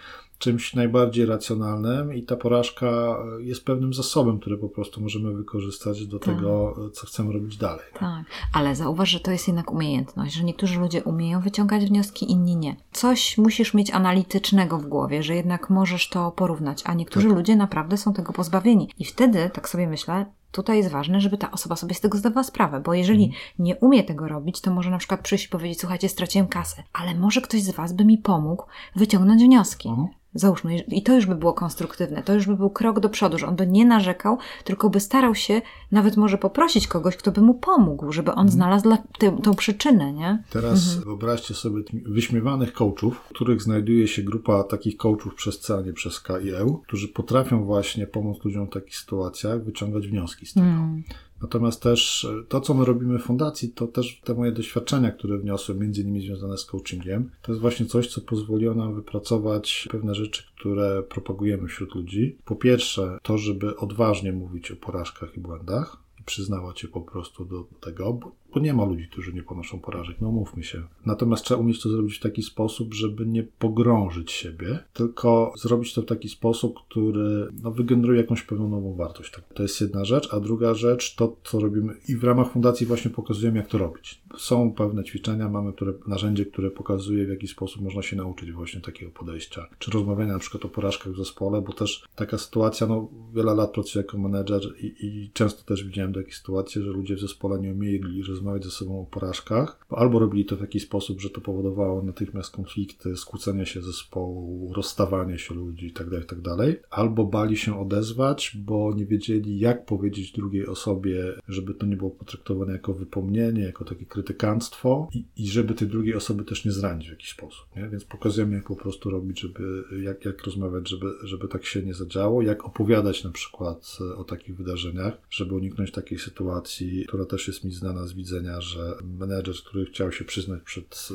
Czymś najbardziej racjonalnym i ta porażka jest pewnym zasobem, który po prostu możemy wykorzystać do tak. tego, co chcemy robić dalej. Tak, ale zauważ, że to jest jednak umiejętność, że niektórzy ludzie umieją wyciągać wnioski, inni nie. Coś musisz mieć analitycznego w głowie, że jednak możesz to porównać, a niektórzy tak. ludzie naprawdę są tego pozbawieni. I wtedy, tak sobie myślę, tutaj jest ważne, żeby ta osoba sobie z tego zdawała sprawę, bo jeżeli mhm. nie umie tego robić, to może na przykład przyjść i powiedzieć, słuchajcie, straciłem kasę, ale może ktoś z Was by mi pomógł wyciągnąć wnioski. Mhm. Załóżmy, i to już by było konstruktywne, to już by był krok do przodu, że on by nie narzekał, tylko by starał się nawet może poprosić kogoś, kto by mu pomógł, żeby on mhm. znalazł tę, tą przyczynę, nie? Teraz mhm. wyobraźcie sobie wyśmiewanych coachów, w których znajduje się grupa takich coachów przez C, a nie przez K i E, którzy potrafią właśnie pomóc ludziom w takich sytuacjach, wyciągać wnioski z tego. Mhm. Natomiast też e, to, co my robimy w fundacji, to też te moje doświadczenia, które wniosłem, między innymi związane z coachingiem, to jest właśnie coś, co pozwoliło nam wypracować pewne rzeczy, które propagujemy wśród ludzi. Po pierwsze, to, żeby odważnie mówić o porażkach i błędach przyznawać się po prostu do tego, bo bo nie ma ludzi, którzy nie ponoszą porażek, no mówmy się. Natomiast trzeba umieć to zrobić w taki sposób, żeby nie pogrążyć siebie, tylko zrobić to w taki sposób, który no, wygeneruje jakąś pewną nową wartość. Tak, to jest jedna rzecz, a druga rzecz to, co robimy i w ramach fundacji właśnie pokazujemy, jak to robić. Są pewne ćwiczenia, mamy które, narzędzie, które pokazuje, w jaki sposób można się nauczyć właśnie takiego podejścia. Czy rozmawiania na przykład o porażkach w zespole, bo też taka sytuacja, no wiele lat pracuję jako menedżer i, i często też widziałem takie sytuacje, że ludzie w zespole nie umieli rozmawiać ze sobą o porażkach, albo robili to w taki sposób, że to powodowało natychmiast konflikty, skłócenie się zespołu, rozstawanie się ludzi itd., tak itd., tak albo bali się odezwać, bo nie wiedzieli, jak powiedzieć drugiej osobie, żeby to nie było potraktowane jako wypomnienie, jako takie krytykanstwo i, i żeby tej drugiej osoby też nie zranić w jakiś sposób. Nie? Więc pokazujemy, jak po prostu robić, żeby, jak, jak rozmawiać, żeby, żeby tak się nie zadziało, jak opowiadać na przykład o takich wydarzeniach, żeby uniknąć takiej sytuacji, która też jest mi znana z widzenia, że menedżer, który chciał się przyznać przed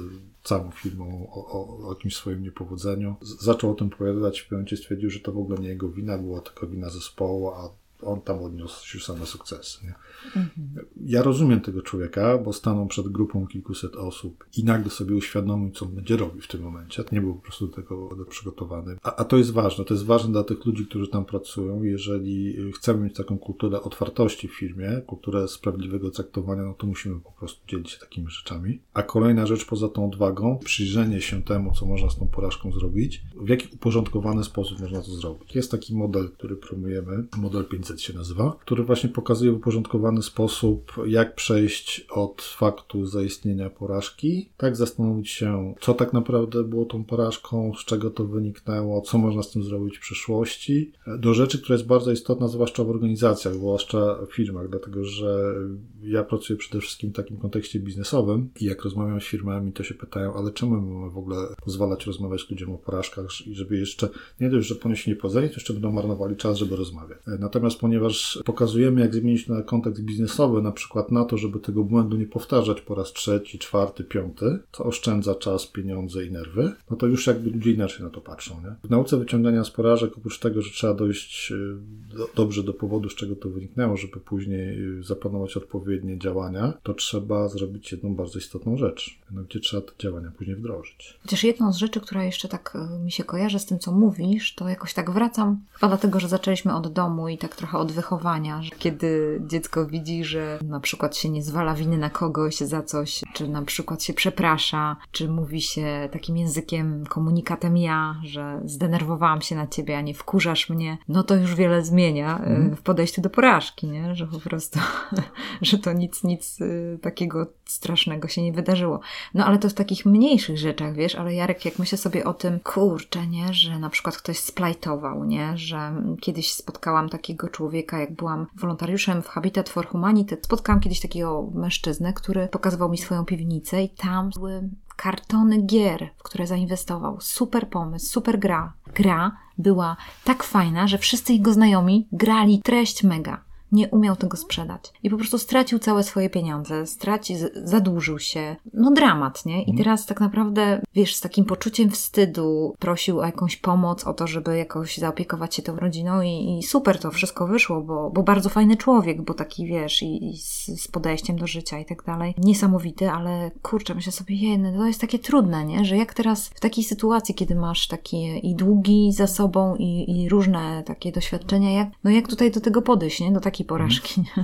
całą firmą o, o, o jakimś swoim niepowodzeniu, zaczął o tym opowiadać, w pewnym momencie stwierdził, że to w ogóle nie jego wina, była tylko wina zespołu, a on tam odniósł same sukcesy. Mhm. Ja rozumiem tego człowieka, bo stanął przed grupą kilkuset osób i nagle sobie uświadomił, co on będzie robił w tym momencie. Nie był po prostu do tego przygotowany. A, a to jest ważne. To jest ważne dla tych ludzi, którzy tam pracują. Jeżeli chcemy mieć taką kulturę otwartości w firmie, kulturę sprawiedliwego traktowania, no to musimy po prostu dzielić się takimi rzeczami. A kolejna rzecz poza tą odwagą, przyjrzenie się temu, co można z tą porażką zrobić, w jaki uporządkowany sposób można to zrobić. Jest taki model, który promujemy, model 500 się nazywa, który właśnie pokazuje uporządkowany sposób, jak przejść od faktu zaistnienia porażki, tak zastanowić się, co tak naprawdę było tą porażką, z czego to wyniknęło, co można z tym zrobić w przyszłości, do rzeczy, która jest bardzo istotna, zwłaszcza w organizacjach, zwłaszcza w firmach, dlatego że ja pracuję przede wszystkim w takim kontekście biznesowym i jak rozmawiam z firmami, to się pytają, ale czemu mamy w ogóle pozwalać rozmawiać ludziom o porażkach i żeby jeszcze, nie dość, że ponieśli niepowodzenie, to jeszcze będą marnowali czas, żeby rozmawiać. Natomiast ponieważ pokazujemy, jak zmienić na kontekst biznesowy, na przykład na to, żeby tego błędu nie powtarzać po raz trzeci, czwarty, piąty, to oszczędza czas, pieniądze i nerwy, no to już jakby ludzie inaczej na to patrzą. Nie? W nauce wyciągania z porażek, oprócz tego, że trzeba dojść y, do, dobrze do powodu, z czego to wyniknęło, żeby później y, zaplanować odpowiednie działania, to trzeba zrobić jedną bardzo istotną rzecz. Mianowicie trzeba te działania później wdrożyć. Chociaż jedną z rzeczy, która jeszcze tak y, mi się kojarzy z tym, co mówisz, to jakoś tak wracam, chyba dlatego, że zaczęliśmy od domu i tak trochę od wychowania, że kiedy dziecko widzi że na przykład się nie zwala winy na kogoś za coś, czy na przykład się przeprasza, czy mówi się takim językiem, komunikatem ja, że zdenerwowałam się na ciebie, a nie wkurzasz mnie, no to już wiele zmienia mm. w podejściu do porażki, nie? że po prostu, *laughs* że to nic, nic y, takiego strasznego się nie wydarzyło. No ale to w takich mniejszych rzeczach, wiesz, ale Jarek, jak myślę sobie o tym, kurczę, nie, że na przykład ktoś splajtował, nie, że kiedyś spotkałam takiego człowieka, jak byłam wolontariuszem w Habitat for Humanity, spotkałam kiedyś takiego mężczyznę, który pokazywał mi swoją piwnicę i tam były kartony gier, w które zainwestował. Super pomysł, super gra. Gra była tak fajna, że wszyscy jego znajomi grali treść mega nie umiał tego sprzedać. I po prostu stracił całe swoje pieniądze, stracił, zadłużył się. No dramat, nie? I mhm. teraz tak naprawdę, wiesz, z takim poczuciem wstydu prosił o jakąś pomoc, o to, żeby jakoś zaopiekować się tą rodziną i, i super to wszystko wyszło, bo, bo bardzo fajny człowiek, bo taki, wiesz, i, i z, z, podejściem do życia i tak dalej. Niesamowity, ale kurczę, myślę sobie, jedno, to jest takie trudne, nie? Że jak teraz w takiej sytuacji, kiedy masz takie i długi za sobą i, i różne takie doświadczenia, jak, no jak tutaj do tego podejść, nie? Do takiej porażki. Nie?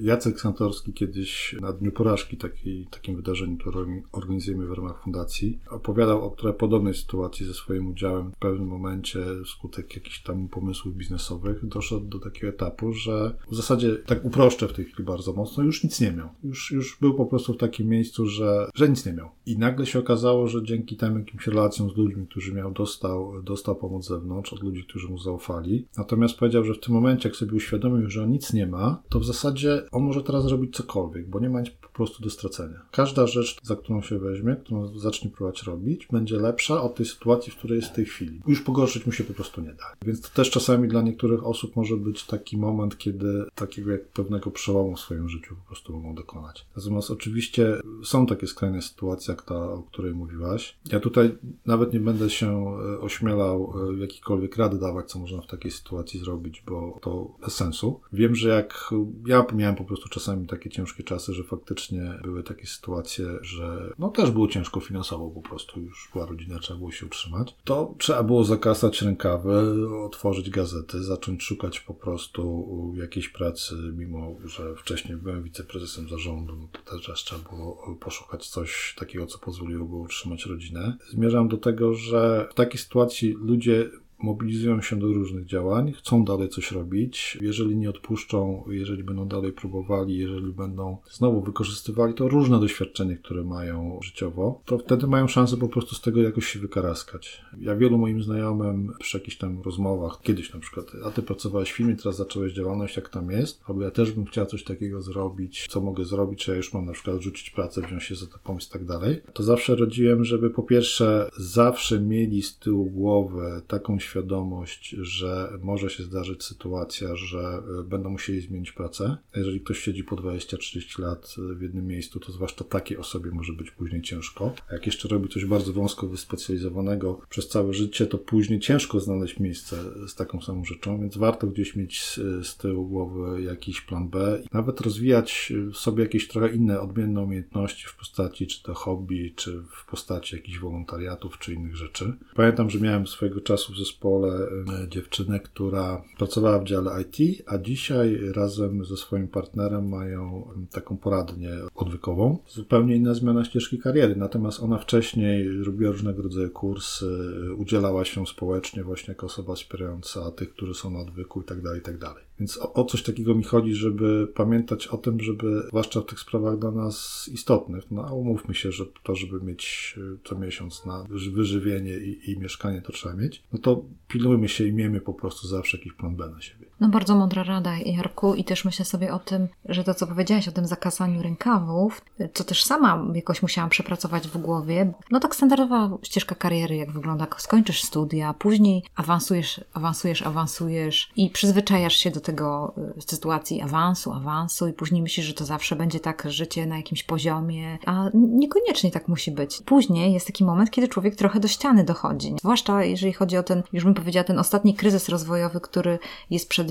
Jacek Santorski kiedyś na Dniu Porażki, taki, takim wydarzeniu, które organizujemy w ramach fundacji, opowiadał o trochę podobnej sytuacji ze swoim udziałem. W pewnym momencie, wskutek jakichś tam pomysłów biznesowych, doszedł do takiego etapu, że w zasadzie, tak uproszczę w tej chwili bardzo mocno, już nic nie miał. Już, już był po prostu w takim miejscu, że, że nic nie miał. I nagle się okazało, że dzięki tym jakimś relacjom z ludźmi, którzy miał, dostał, dostał pomoc z zewnątrz, od ludzi, którzy mu zaufali. Natomiast powiedział, że w tym momencie, jak sobie uświadomił, że on nic nie ma, to w zasadzie on może teraz zrobić cokolwiek, bo nie ma po prostu do stracenia. Każda rzecz, za którą się weźmie, którą zacznie próbować robić, będzie lepsza od tej sytuacji, w której jest w tej chwili. Już pogorszyć mu się po prostu nie da. Więc to też czasami dla niektórych osób może być taki moment, kiedy takiego jak pewnego przełomu w swoim życiu po prostu mogą dokonać. Natomiast oczywiście są takie skrajne sytuacje, jak ta, o której mówiłaś. Ja tutaj nawet nie będę się e, ośmielał e, jakikolwiek rady dawać, co można w takiej sytuacji zrobić, bo to bez sensu. Wiem, że jak ja miałem po prostu czasami takie ciężkie czasy, że faktycznie były takie sytuacje, że no też było ciężko finansowo po prostu, już była rodzina, trzeba było się utrzymać, to trzeba było zakasać rękawy, otworzyć gazety, zacząć szukać po prostu jakiejś pracy, mimo że wcześniej byłem wiceprezesem zarządu, no to też trzeba było poszukać coś takiego, co pozwoliłoby utrzymać rodzinę. Zmierzam do tego, że w takiej sytuacji ludzie mobilizują się do różnych działań, chcą dalej coś robić. Jeżeli nie odpuszczą, jeżeli będą dalej próbowali, jeżeli będą znowu wykorzystywali to różne doświadczenie, które mają życiowo, to wtedy mają szansę po prostu z tego jakoś się wykaraskać. Ja wielu moim znajomym przy jakichś tam rozmowach, kiedyś na przykład, a ty pracowałeś w filmie, teraz zacząłeś działalność, jak tam jest, albo ja też bym chciał coś takiego zrobić, co mogę zrobić, czy ja już mam na przykład rzucić pracę, wziąć się za to pomysł i tak dalej, to zawsze rodziłem, żeby po pierwsze zawsze mieli z tyłu głowy taką świadomość, że może się zdarzyć sytuacja, że e, będą musieli zmienić pracę. Jeżeli ktoś siedzi po 20-30 lat e, w jednym miejscu, to zwłaszcza takiej osobie może być później ciężko. Jak jeszcze robi coś bardzo wąsko wyspecjalizowanego przez całe życie, to później ciężko znaleźć miejsce z taką samą rzeczą, więc warto gdzieś mieć z tyłu głowy jakiś plan B. Nawet rozwijać w sobie jakieś trochę inne, odmienne umiejętności w postaci czy to hobby, czy w postaci jakichś wolontariatów, czy innych rzeczy. Pamiętam, że miałem swojego czasu w zespole zespole dziewczynę, która pracowała w dziale IT, a dzisiaj razem ze swoim partnerem mają taką poradnię odwykową. Zupełnie inna zmiana ścieżki kariery, natomiast ona wcześniej robiła różnego rodzaju kursy, udzielała się społecznie właśnie jako osoba wspierająca tych, którzy są na odwyku i tak Więc o, o, coś takiego mi chodzi, żeby pamiętać o tym, żeby, zwłaszcza w tych sprawach dla nas istotnych, no a umówmy się, że to, żeby mieć e, co miesiąc na wyżywienie i, i mieszkanie, to trzeba mieć, no to pilnujmy się i miejmy po prostu zawsze jakiś plan B na siebie. No bardzo mądra rada, Jarku, i też myślę sobie o tym, że to, co powiedziałaś o tym zakasaniu rękawów, co też sama jakoś musiałam przepracować w głowie, no tak standardowa ścieżka kariery, jak wygląda, skończysz studia, później awansujesz, awansujesz, awansujesz i przyzwyczajasz się do tego y, sytuacji awansu, awansu i później myślisz, że to zawsze będzie tak życie na jakimś poziomie, a niekoniecznie tak musi być. Później jest taki moment, kiedy człowiek trochę do ściany dochodzi. Zwłaszcza jeżeli chodzi o ten, już bym powiedziała, ten ostatni kryzys rozwojowy, który jest przed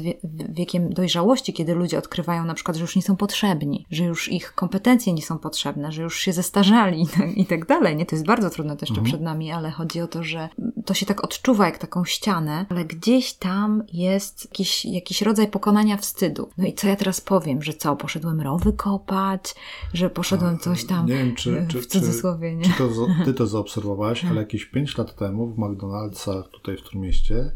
wiekiem dojrzałości, kiedy ludzie odkrywają na przykład, że już nie są potrzebni, że już ich kompetencje nie są potrzebne, że już się zestarzali *laughs* i tak dalej. Nie, to jest bardzo trudne też mhm. przed nami, ale chodzi o to, że to się tak odczuwa jak taką ścianę, ale gdzieś tam jest jakiś, jakiś rodzaj pokonania wstydu. No i co ja teraz powiem, że co, poszedłem rowy kopać, że poszedłem coś tam nie wiem, czy, *laughs* czy, w cudzysłowie. Nie? Czy, czy to, ty to zaobserwowałaś, ale *laughs* jakieś 5 lat temu w McDonald'sach tutaj w tym mieście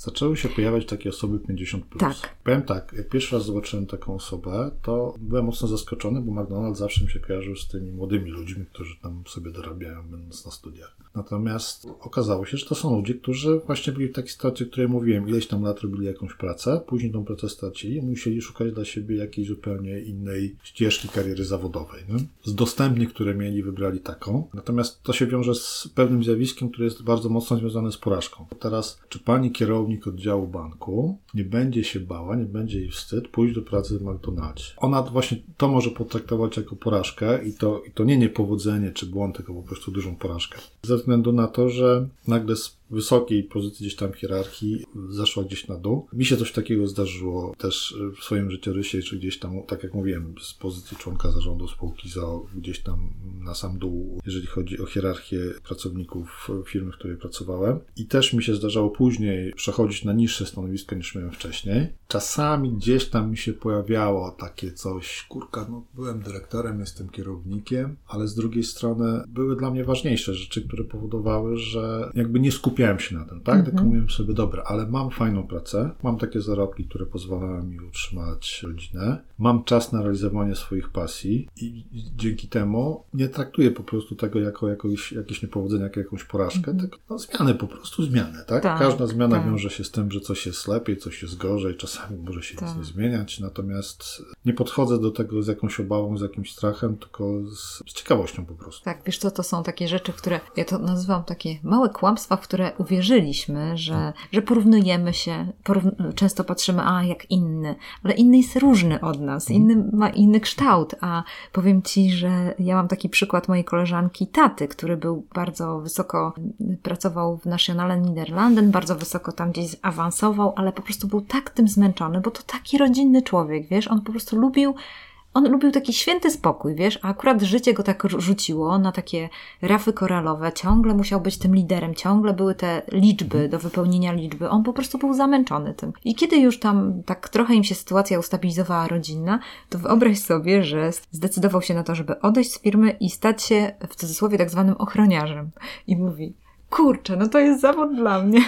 zaczęły się pojawiać takie osoby 50+. Plus. Tak. Powiem tak, jak pierwszy raz zobaczyłem taką osobę, to byłem mocno zaskoczony, bo McDonald's zawsze mi się kojarzył z tymi młodymi ludźmi, którzy tam sobie dorabiają, będąc na studiach. Natomiast okazało się, że to są ludzie, którzy właśnie byli w takiej sytuacji, o której mówiłem, ileś tam lat robili jakąś pracę, później tą pracę stracili musieli szukać dla siebie jakiejś zupełnie innej ścieżki kariery zawodowej. Nie? Z dostępnych, które mieli, wybrali taką. Natomiast to się wiąże z pewnym zjawiskiem, które jest bardzo mocno związane z porażką. Teraz, czy pani kierownik oddziału banku nie będzie się bała, nie będzie jej wstyd pójść do pracy w McDonaldzie? Ona właśnie to może potraktować jako porażkę i to, i to nie niepowodzenie czy błąd, tylko po prostu dużą porażkę. Ze względu na to, że nagle wysokiej pozycji gdzieś tam hierarchii zeszła gdzieś na dół. Mi się coś takiego zdarzyło też w swoim życiorysie, czy gdzieś tam, tak jak mówiłem, z pozycji członka zarządu spółki za gdzieś tam na sam dół, jeżeli chodzi o hierarchię pracowników firmy, w której pracowałem. I też mi się zdarzało później przechodzić na niższe stanowiska niż miałem wcześniej. Czasami gdzieś tam mi się pojawiało takie coś, kurka, no byłem dyrektorem, jestem kierownikiem, ale z drugiej strony były dla mnie ważniejsze rzeczy, które powodowały, że jakby nie skupiałem skupiałem się na tym, tak? Mhm. Tak mówiłem sobie, dobra, ale mam fajną pracę, mam takie zarobki, które pozwalają mi utrzymać rodzinę, mam czas na realizowanie swoich pasji i dzięki temu nie traktuję po prostu tego jako jakieś, jakieś niepowodzenie, jako jakąś porażkę, mhm. tylko no, zmianę, po prostu zmianę, tak? tak Każda zmiana tak. wiąże się z tym, że coś jest lepiej, coś jest gorzej, czasami może się tak. nic nie zmieniać, natomiast nie podchodzę do tego z jakąś obawą, z jakimś strachem, tylko z, z ciekawością po prostu. Tak, wiesz co, to są takie rzeczy, które, ja to nazywam takie małe kłamstwa, w które uwierzyliśmy, że, że porównujemy się, porówn często patrzymy, a jak inny, ale inny jest różny od nas, mhm. inny ma inny kształt, a powiem Ci, że ja mam taki przykład mojej koleżanki taty, który był bardzo wysoko, pracował w Nationale Niederlanden, bardzo wysoko tam gdzieś awansował, ale po prostu był tak tym zmęczony, bo to taki rodzinny człowiek, wiesz, on po prostu lubił On lubił taki święty spokój, wiesz, a akurat życie go tak rzuciło na takie rafy koralowe. Ciągle musiał być tym liderem, ciągle były te liczby do wypełnienia liczby. On po prostu był zamęczony tym. I kiedy już tam tak trochę im się sytuacja ustabilizowała rodzinna, to wyobraź sobie, że zdecydował się na to, żeby odejść z firmy i stać się w cudzysłowie tak zwanym ochroniarzem. I mówi, kurczę, no to jest zawód dla mnie.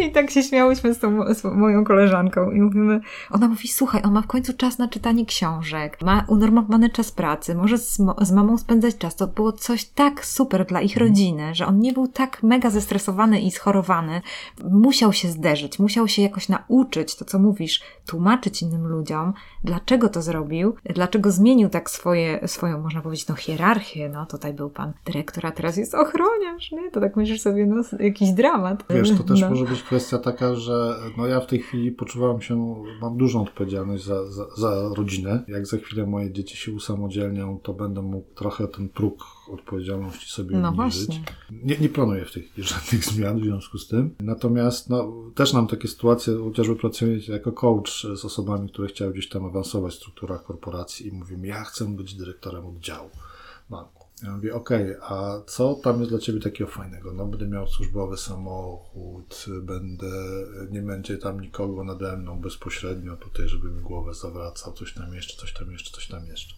I tak się śmiałyśmy z tą z moją koleżanką i mówimy, ona mówi, słuchaj, on ma w końcu czas na czytanie książek, ma unormowany czas pracy, może z, z mamą spędzać czas. To było coś tak super dla ich rodziny, że on nie był tak mega zestresowany i schorowany. Musiał się zderzyć, musiał się jakoś nauczyć, to co mówisz, tłumaczyć innym ludziom, dlaczego to zrobił, dlaczego zmienił tak swoje, swoją, można powiedzieć, no hierarchię, no tutaj był pan dyrektor, a teraz jest ochroniarz, nie? To tak myślisz sobie, no jakiś dramat. Wiesz, to też no. może być kwestia taka, że no ja w tej chwili poczuwam się, mam dużą odpowiedzialność za, za, za rodzinę. Jak za chwilę moje dzieci się usamodzielnią, to będę mógł trochę ten próg odpowiedzialności sobie no obniżyć. Nie, nie planuję w tej chwili żadnych *laughs* zmian w związku z tym. Natomiast no, też mam takie sytuacje, chociażby pracuję jako coach z osobami, które chciały gdzieś tam awansować w strukturach korporacji i mówimy, ja chcę być dyrektorem oddziału banku. Ja mówię, okej, okay, a co tam jest dla Ciebie takiego fajnego? No będę miał służbowy samochód, będę, nie będzie tam nikogo nade mną bezpośrednio tutaj, żeby mi głowę zawracał, coś tam jeszcze, coś tam jeszcze, coś tam jeszcze.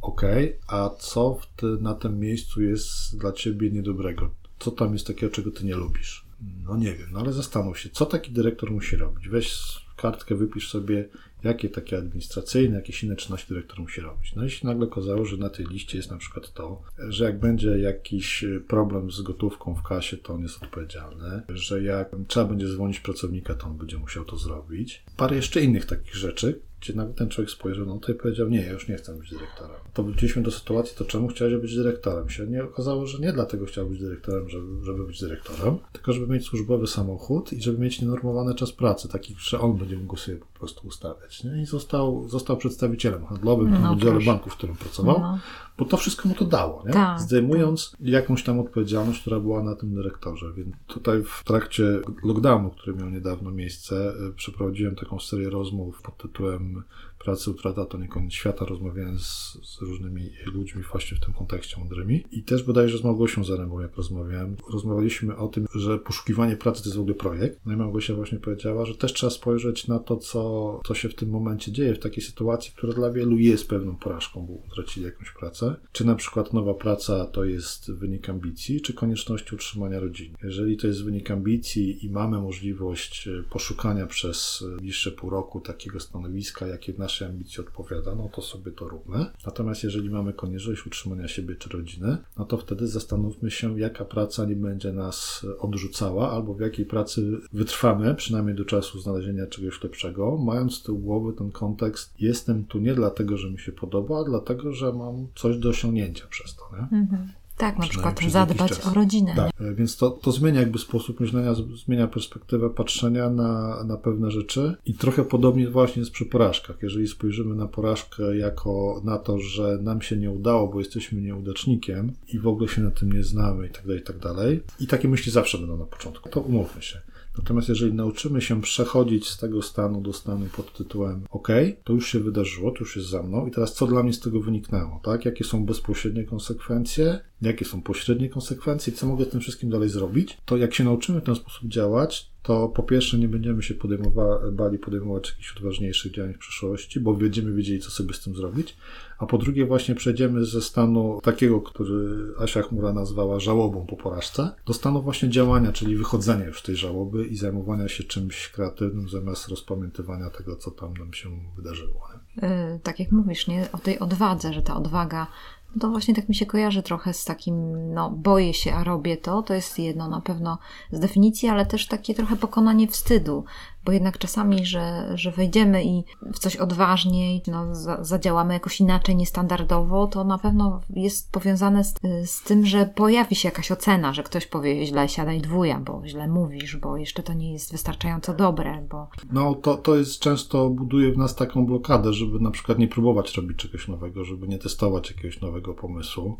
Okej, okay, a co ty, na tym miejscu jest dla Ciebie niedobrego? Co tam jest takiego, czego Ty nie lubisz? No nie wiem, no ale zastanów się, co taki dyrektor musi robić? Weź kartkę, wypisz sobie jakie takie administracyjne, jakieś inne czynności dyrektor musi robić. No i się nagle okazało, że na tej liście jest na przykład to, że jak będzie jakiś problem z gotówką w kasie, to on jest odpowiedzialny, że jak trzeba będzie dzwonić pracownika, to on będzie musiał to zrobić. Parę jeszcze innych takich rzeczy, gdzie nagle ten człowiek spojrzał no to i powiedział, nie, ja już nie chcę być dyrektorem. To wróciliśmy do sytuacji, to czemu chciałeś być dyrektorem? Się nie okazało, że nie dlatego chciał być dyrektorem, żeby, żeby być dyrektorem, tylko żeby mieć służbowy samochód i żeby mieć nienormowany czas pracy, taki, że on będzie mógł sobie po prostu ustawiać. Nie? I został, został przedstawicielem handlowym no, w oddziale banku, w którym pracował, no. bo to wszystko mu to dało, nie? Tak, zdejmując tak. jakąś tam odpowiedzialność, która była na tym dyrektorze. Więc tutaj w trakcie lockdownu, który miał niedawno miejsce, y, przeprowadziłem taką serię rozmów pod tytułem um, pracy Utrata to nie koniec świata, rozmawiałem z, z, różnymi ludźmi właśnie w tym kontekście mądrymi i też bodajże z Małgosią Zarębą, jak rozmawiałem, rozmawialiśmy o tym, że poszukiwanie pracy to jest w ogóle projekt. No i Małgosia właśnie powiedziała, że też trzeba spojrzeć na to, co, co się w tym momencie dzieje, w takiej sytuacji, która dla wielu jest pewną porażką, bo utracili jakąś pracę. Czy na przykład nowa praca to jest wynik ambicji, czy konieczności utrzymania rodziny. Jeżeli to jest wynik ambicji i mamy możliwość poszukania przez bliższe pół roku takiego stanowiska, jakie nasze naszej ambicji odpowiada, no to sobie to róbmy. Natomiast jeżeli mamy konieczność utrzymania siebie czy rodziny, no to wtedy zastanówmy się, jaka praca nie będzie nas odrzucała, albo w jakiej pracy wytrwamy, przynajmniej do czasu znalezienia czegoś lepszego, mając z tyłu głowy ten kontekst, jestem tu nie dlatego, że mi się podoba, a dlatego, że mam coś do osiągnięcia przez to. Nie? Mhm. Tak, na przykład zadbać o rodzinę. Tak, nie? więc to, to zmienia jakby sposób myślenia, zmienia perspektywę patrzenia na, na pewne rzeczy i trochę podobnie właśnie jest przy porażkach. Jeżeli spojrzymy na porażkę jako na to, że nam się nie udało, bo jesteśmy nieudacznikiem i w ogóle się na tym nie znamy i tak dalej, i tak dalej. I takie myśli zawsze będą na początku. To umówmy się. Natomiast jeżeli nauczymy się przechodzić z tego stanu do stanu pod tytułem OK, to już się wydarzyło, to już jest za mną i teraz co dla mnie z tego wyniknęło, tak? Jakie są bezpośrednie konsekwencje, jakie są pośrednie konsekwencje, co mogę z tym wszystkim dalej zrobić, to jak się nauczymy w ten sposób działać, to po pierwsze nie będziemy się podejmowa- bali podejmować jakichś odważniejszych działań w przyszłości, bo będziemy wiedzieli, co sobie z tym zrobić, a po drugie właśnie przejdziemy ze stanu takiego, który Asia Chmura nazwała żałobą po porażce, do stanu właśnie działania, czyli wychodzenia już z tej żałoby i zajmowania się czymś kreatywnym zamiast rozpamiętywania tego, co tam nam się wydarzyło. Yy, tak jak mówisz, nie? o tej odwadze, że ta odwaga no to właśnie tak mi się kojarzy trochę z takim, no boję się, a robię to. To jest jedno na pewno z definicji, ale też takie trochę pokonanie wstydu, bo jednak czasami, że, że wejdziemy i w coś odważniej, no, za, zadziałamy jakoś inaczej, niestandardowo, to na pewno jest powiązane z, z tym, że pojawi się jakaś ocena, że ktoś powie źle siadaj dwuja, bo źle mówisz, bo jeszcze to nie jest wystarczająco dobre, bo... No to, to jest często buduje w nas taką blokadę, żeby na przykład nie próbować robić czegoś nowego, żeby nie testować jakiegoś nowego pomysłu.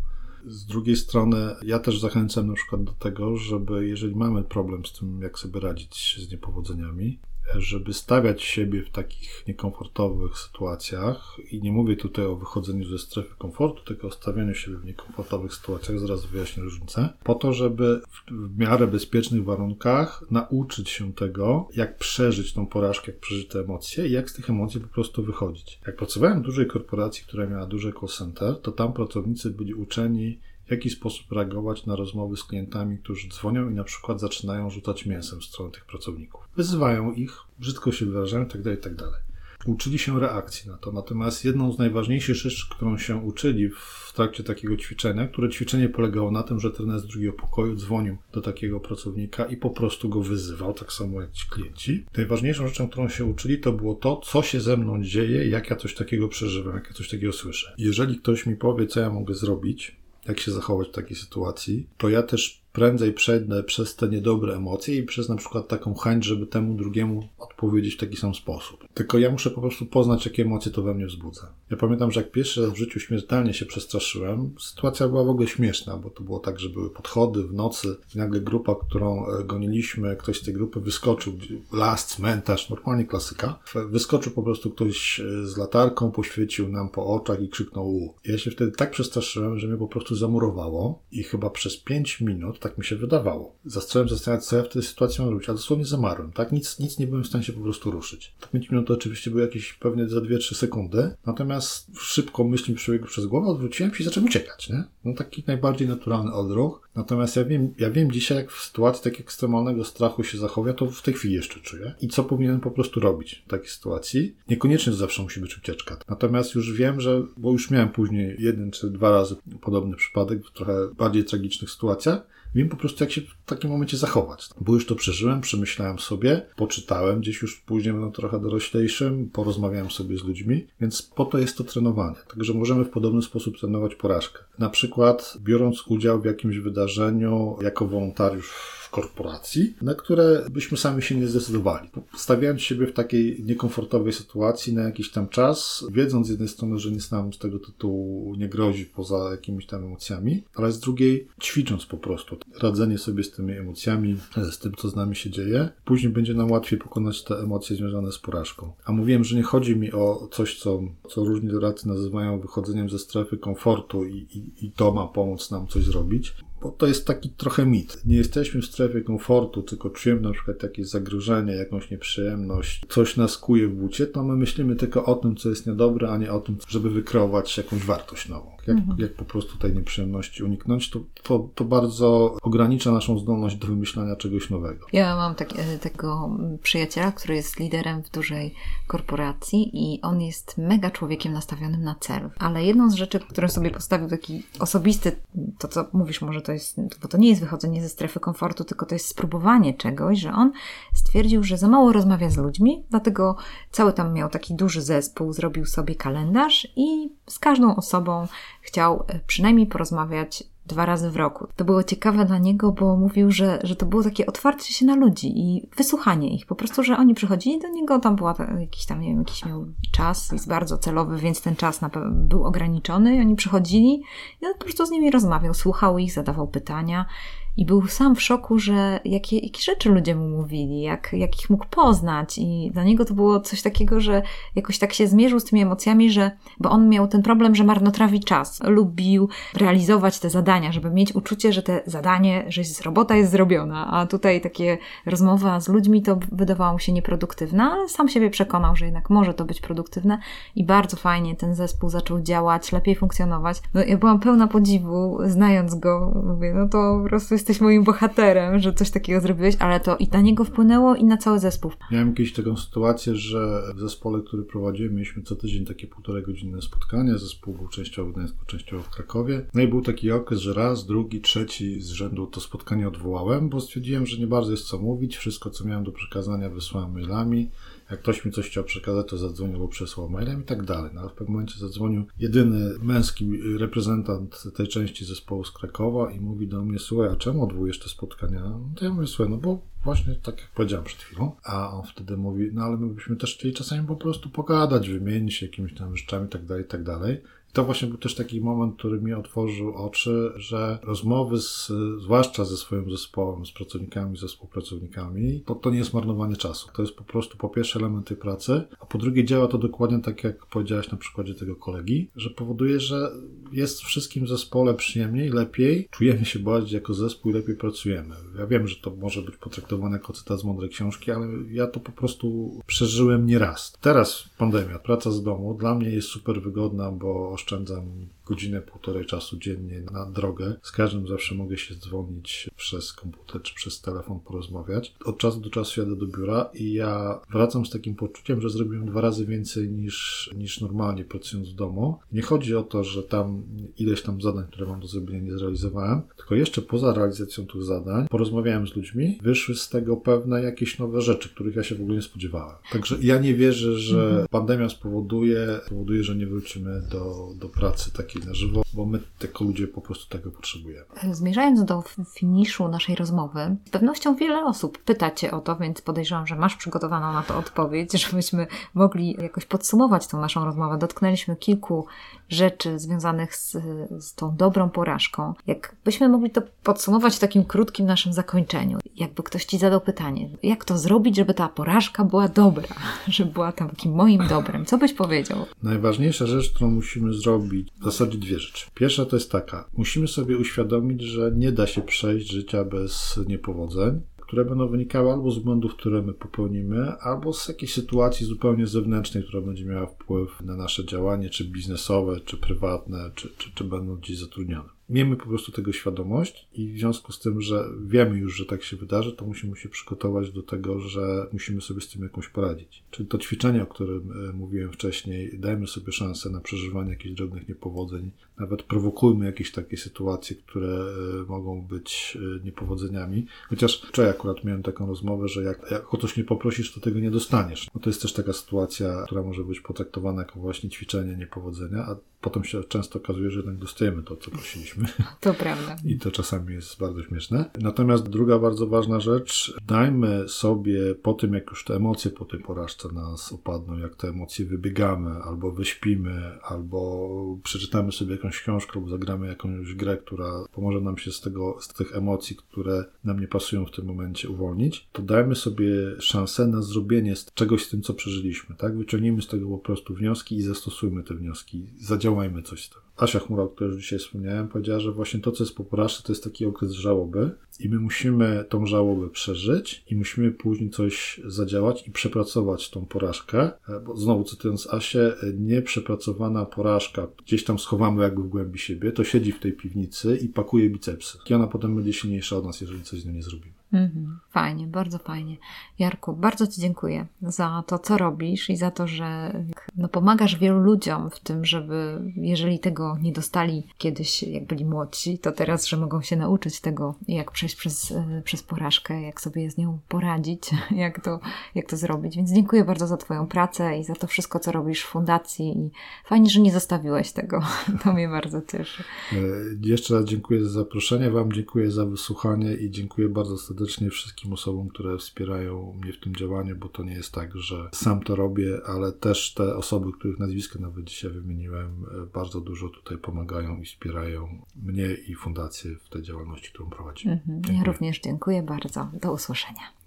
Z drugiej strony, ja też zachęcam na przykład do tego, żeby jeżeli mamy problem z tym, jak sobie radzić z niepowodzeniami, żeby stawiać siebie w takich niekomfortowych sytuacjach, i nie mówię tutaj o wychodzeniu ze strefy komfortu, tylko o stawianiu siebie w niekomfortowych sytuacjach, zaraz wyjaśnię różnicę, po to, żeby w miarę bezpiecznych warunkach nauczyć się tego, jak przeżyć tą porażkę, jak przeżyć te emocje i jak z tych emocji po prostu wychodzić. Jak pracowałem w dużej korporacji, która miała duże call center, to tam pracownicy byli uczeni w jaki sposób reagować na rozmowy z klientami, którzy dzwonią i na przykład zaczynają rzucać mięsem w stronę tych pracowników. Wyzywają ich, brzydko się wyrażają itd., tak itd. Tak uczyli się reakcji na to. Natomiast jedną z najważniejszych rzeczy, którą się uczyli w trakcie takiego ćwiczenia, które ćwiczenie polegało na tym, że trener z drugiego pokoju dzwonił do takiego pracownika i po prostu go wyzywał, tak samo jak ci klienci. Najważniejszą rzeczą, którą się uczyli, to było to, co się ze mną dzieje, jak ja coś takiego przeżywam, jak ja coś takiego słyszę. Jeżeli ktoś mi powie, co ja mogę zrobić, jak się zachować w takiej sytuacji, to ja też prędzej przejdę przez te niedobre emocje i przez na przykład taką chęć, żeby temu drugiemu odpowiedzieć w taki sam sposób. Tylko ja muszę po prostu poznać, jakie emocje to we mnie wzbudza. Ja pamiętam, że jak pierwszy raz w życiu śmiertelnie się przestraszyłem, sytuacja była w ogóle śmieszna, bo to było tak, że były podchody w nocy nagle grupa, którą e, goniliśmy, ktoś z tej grupy wyskoczył, las, cmentarz, normalnie klasyka. Wyskoczył po prostu ktoś e, z latarką, poświecił nam po oczach i krzyknął u. Ja się wtedy tak przestraszyłem, że mnie po prostu zamurowało i chyba przez 5 minut tak mi się wydawało. Zacząłem zastanawiać, co ja w tej sytuacji mam robić, a dosłownie zamarłem, tak? Nic, nic nie byłem w stanie się po prostu ruszyć. To 5 minut to oczywiście były jakieś pewnie za 2-3 sekundy, natomiast szybko myśli mi przebiegły przez głowę, odwróciłem się i zacząłem uciekać, nie? No taki najbardziej naturalny odruch. Natomiast ja wiem, ja wiem dzisiaj, jak w sytuacji tak ekstremalnego strachu się zachowia, to w tej chwili jeszcze czuję. I co powinienem po prostu robić w takiej sytuacji. Niekoniecznie zawsze musi być ucieczka. Natomiast już wiem, że, bo już miałem później jeden czy dwa razy podobny przypadek w trochę bardziej tragicznych sytuacjach, Wiem po prostu, jak się w takim momencie zachować. Bo już to przeżyłem, przemyślałem sobie, poczytałem gdzieś już później, będę trochę doroślejszym, porozmawiałem sobie z ludźmi, więc po to jest to trenowanie. Także możemy w podobny sposób trenować porażkę. Na przykład biorąc udział w jakimś wydarzeniu jako wolontariusz korporacji, na które byśmy sami się nie zdecydowali. Stawiając siebie w takiej niekomfortowej sytuacji na jakiś tam czas, wiedząc z jednej strony, że nic nam z tego tytułu nie grozi poza jakimiś tam emocjami, ale z drugiej ćwicząc po prostu radzenie sobie z tymi emocjami, z tym, co z nami się dzieje, później będzie nam łatwiej pokonać te emocje związane z porażką. A mówiłem, że nie chodzi mi o coś, co, co różni doradcy nazywają wychodzeniem ze strefy komfortu i, i, i to ma pomóc nam coś zrobić bo to jest taki trochę mit. Nie jesteśmy w strefie komfortu, tylko czujemy na przykład jakieś zagrożenie, jakąś nieprzyjemność, coś nas kuje w bucie, to my myślimy tylko o tym, co jest niedobre, a nie o tym, żeby wykreować jakąś wartość nową. Jak, mhm. jak po prostu tej nieprzyjemności uniknąć, to, to, to, bardzo ogranicza naszą zdolność do wymyślania czegoś nowego. Ja mam tak, e, tego przyjaciela, który jest liderem w dużej korporacji i on jest mega człowiekiem nastawionym na cel. Ale jedną z rzeczy, którą sobie postawił taki osobisty, to co mówisz może to jest, bo to nie jest wychodzenie ze strefy komfortu, tylko to jest spróbowanie czegoś, że on stwierdził, że za mało rozmawia z ludźmi, dlatego cały tam miał taki duży zespół, zrobił sobie kalendarz i z każdą osobą chciał e, przynajmniej porozmawiać dwa razy w roku. To było ciekawe dla niego, bo mówił, że, że to było takie otwarcie się na ludzi i wysłuchanie ich. Po prostu, że oni przychodzili do niego, tam była jakiś tam, nie wiem, jakiś miał czas, jest bardzo celowy, więc ten czas był ograniczony i oni przychodzili i on po prostu z nimi rozmawiał, słuchał ich, zadawał pytania i był sam w szoku, że jakie, jakie rzeczy ludzie mu mówili, jak, jak ich mógł poznać. I dla niego to było coś takiego, że jakoś tak się zmierzył z tymi emocjami, że, bo on miał ten problem, że marnotrawi czas. Lubił realizować te zadania, żeby mieć uczucie, że te zadanie, że jest, robota jest zrobiona. A tutaj takie rozmowa z ludźmi to wydawało mu się nieproduktywne, ale sam siebie przekonał, że jednak może to być produktywne i bardzo fajnie ten zespół zaczął działać, lepiej funkcjonować. No, ja byłam pełna podziwu, znając go. Mówię, no to po prostu jest jesteś moim bohaterem, że coś takiego zrobiłeś, ale to i na niego wpłynęło i na cały zespół. Miałem kiedyś taką sytuację, że w zespole, który prowadziłem, mieliśmy co tydzień takie półtorej godzinne spotkania. Zespół był częściowo w Gdańsku, częściowo w Krakowie. No i był taki okres, że raz, drugi, trzeci z rzędu to spotkanie odwołałem, bo stwierdziłem, że nie bardzo jest co mówić. Wszystko, co miałem do przekazania, wysłałem mailami. Jak ktoś mi coś chciał przekazać, to zadzwonił albo przesłał mailem i tak dalej. No, w pewnym momencie zadzwonił jedyny męski reprezentant tej części zespołu z Krakowa i mówi do mnie, słuchaj, a czemu odwołujesz te spotkania? No to ja mówię, słuchaj, no bo właśnie tak jak powiedziałem przed chwilą. A on wtedy mówi, no ale my byśmy też chcieli czasami po prostu pogadać, wymienić się jakimiś tam rzeczami i tak dalej, i tak dalej. To właśnie był też taki moment, który mi otworzył oczy, że rozmowy z, zwłaszcza ze swoim zespołem, z pracownikami, ze współpracownikami, to, to nie jest marnowanie czasu. To jest po prostu po pierwsze element tej pracy, a po drugie działa to dokładnie tak, jak powiedziałaś na przykładzie tego kolegi, że powoduje, że jest wszystkim zespole przyjemniej, lepiej, czujemy się bardziej jako zespół i lepiej pracujemy. Ja wiem, że to może być potraktowane jako cytat z mądrej książki, ale ja to po prostu przeżyłem nieraz. Teraz pandemia, praca z domu dla mnie jest super wygodna, bo Aufstand am godzinę, półtorej czasu dziennie na drogę. Z każdym zawsze mogę się dzwonić przez komputer czy przez telefon, porozmawiać. Od czasu do czasu jadę do biura i ja wracam z takim poczuciem, że zrobiłem dwa razy więcej niż, niż normalnie pracując w domu. Nie chodzi o to, że tam ileś tam zadań, które mam do zrobienia nie zrealizowałem, tylko jeszcze poza realizacją tych zadań porozmawiałem z ludźmi, wyszły z tego pewne jakieś nowe rzeczy, których ja się w ogóle nie spodziewałem. Także ja nie wierzę, że mhm. pandemia spowoduje, spowoduje, że nie wrócimy do, do pracy takiej na żywo, bo my jako ludzie po prostu tego potrzebujemy. Zmierzając do finiszu naszej rozmowy, z pewnością wiele osób pyta Cię o to, więc podejrzewam, że masz przygotowaną na to odpowiedź, żebyśmy mogli jakoś podsumować tą naszą rozmowę. Dotknęliśmy kilku rzeczy związanych z, z tą dobrą porażką. Jakbyśmy mogli to podsumować w takim krótkim naszym zakończeniu. Jakby ktoś Ci zadał pytanie, jak to zrobić, żeby ta porażka była dobra, *laughs* żeby była takim moim dobrem. Co byś powiedział? Najważniejsza rzecz, którą musimy zrobić, w zasadzie dwie rzeczy. Pierwsza to jest taka. Musimy sobie uświadomić, że nie da się przejść życia bez niepowodzeń które będą wynikały albo z błędów, które my popełnimy, albo z jakiejś sytuacji zupełnie zewnętrznej, która będzie miała wpływ na nasze działanie, czy biznesowe, czy prywatne, czy, czy, czy będą gdzieś zatrudnione. Miejmy po prostu tego świadomość i w związku z tym, że wiemy już, że tak się wydarzy, to musimy się przygotować do tego, że musimy sobie z tym jakoś poradzić. Czyli to ćwiczenie, o którym e, mówiłem wcześniej, dajmy sobie szansę na przeżywanie jakichś drobnych niepowodzeń, nawet prowokujmy jakieś takie sytuacje, które e, mogą być e, niepowodzeniami. Chociaż wczoraj akurat miałem taką rozmowę, że jak, jak o coś nie poprosisz, to tego nie dostaniesz. No to jest też taka sytuacja, która może być potraktowana jako właśnie ćwiczenie niepowodzenia, a potem się często okazuje, że jednak dostajemy to, co prosiliśmy. *laughs* To prawda. I to czasami jest bardzo śmieszne. Natomiast druga bardzo ważna rzecz, dajmy sobie po tym, jak już te emocje po tej porażce nas opadną, jak te emocje wybiegamy, albo wyśpimy, albo przeczytamy sobie jakąś książkę, albo zagramy jakąś grę, która pomoże nam się z tego, z tych emocji, które nam nie pasują w tym momencie uwolnić, to dajmy sobie szansę na zrobienie czegoś z tym, co przeżyliśmy, tak? Wyciągnijmy z tego po prostu wnioski i zastosujmy te wnioski. Zadziałajmy coś z tym. Asia Chmura, o której już dzisiaj wspomniałem, powiedziała, że właśnie to, co jest po porażce, to jest taki okres żałoby i my musimy tą żałobę przeżyć i musimy później coś zadziałać i przepracować tą porażkę, e, bo znowu cytując Asię, nieprzepracowana porażka, gdzieś tam schowamy jakby w głębi siebie, to siedzi w tej piwnicy i pakuje bicepsy. I ona potem będzie silniejsza od nas, jeżeli coś z nią nie zrobimy. Mhm. Fajnie, bardzo fajnie. Jarku, bardzo Ci dziękuję za to, co robisz i za to, że no, pomagasz wielu ludziom w tym, żeby jeżeli tego nie dostali kiedyś, jak byli młodsi, to teraz, że mogą się nauczyć tego, jak przejść przez, e, przez porażkę, jak sobie z nią poradzić, *laughs* jak to, jak to zrobić. Więc dziękuję bardzo za Twoją pracę i za to wszystko, co robisz w fundacji i fajnie, że nie zostawiłeś tego. *laughs* To mnie bardzo cieszy. E, jeszcze raz dziękuję za zaproszenie, Wam dziękuję za wysłuchanie i dziękuję bardzo serdecznie serdecznie wszystkim osobom, które wspierają mnie w tym działaniu, bo to nie jest tak, że sam to robię, ale też te osoby, których nazwiska nawet dzisiaj wymieniłem, e, bardzo dużo tutaj pomagają i wspierają mnie i fundację w tej działalności, którą prowadzimy. Mhm. Ja również dziękuję bardzo. Do usłyszenia.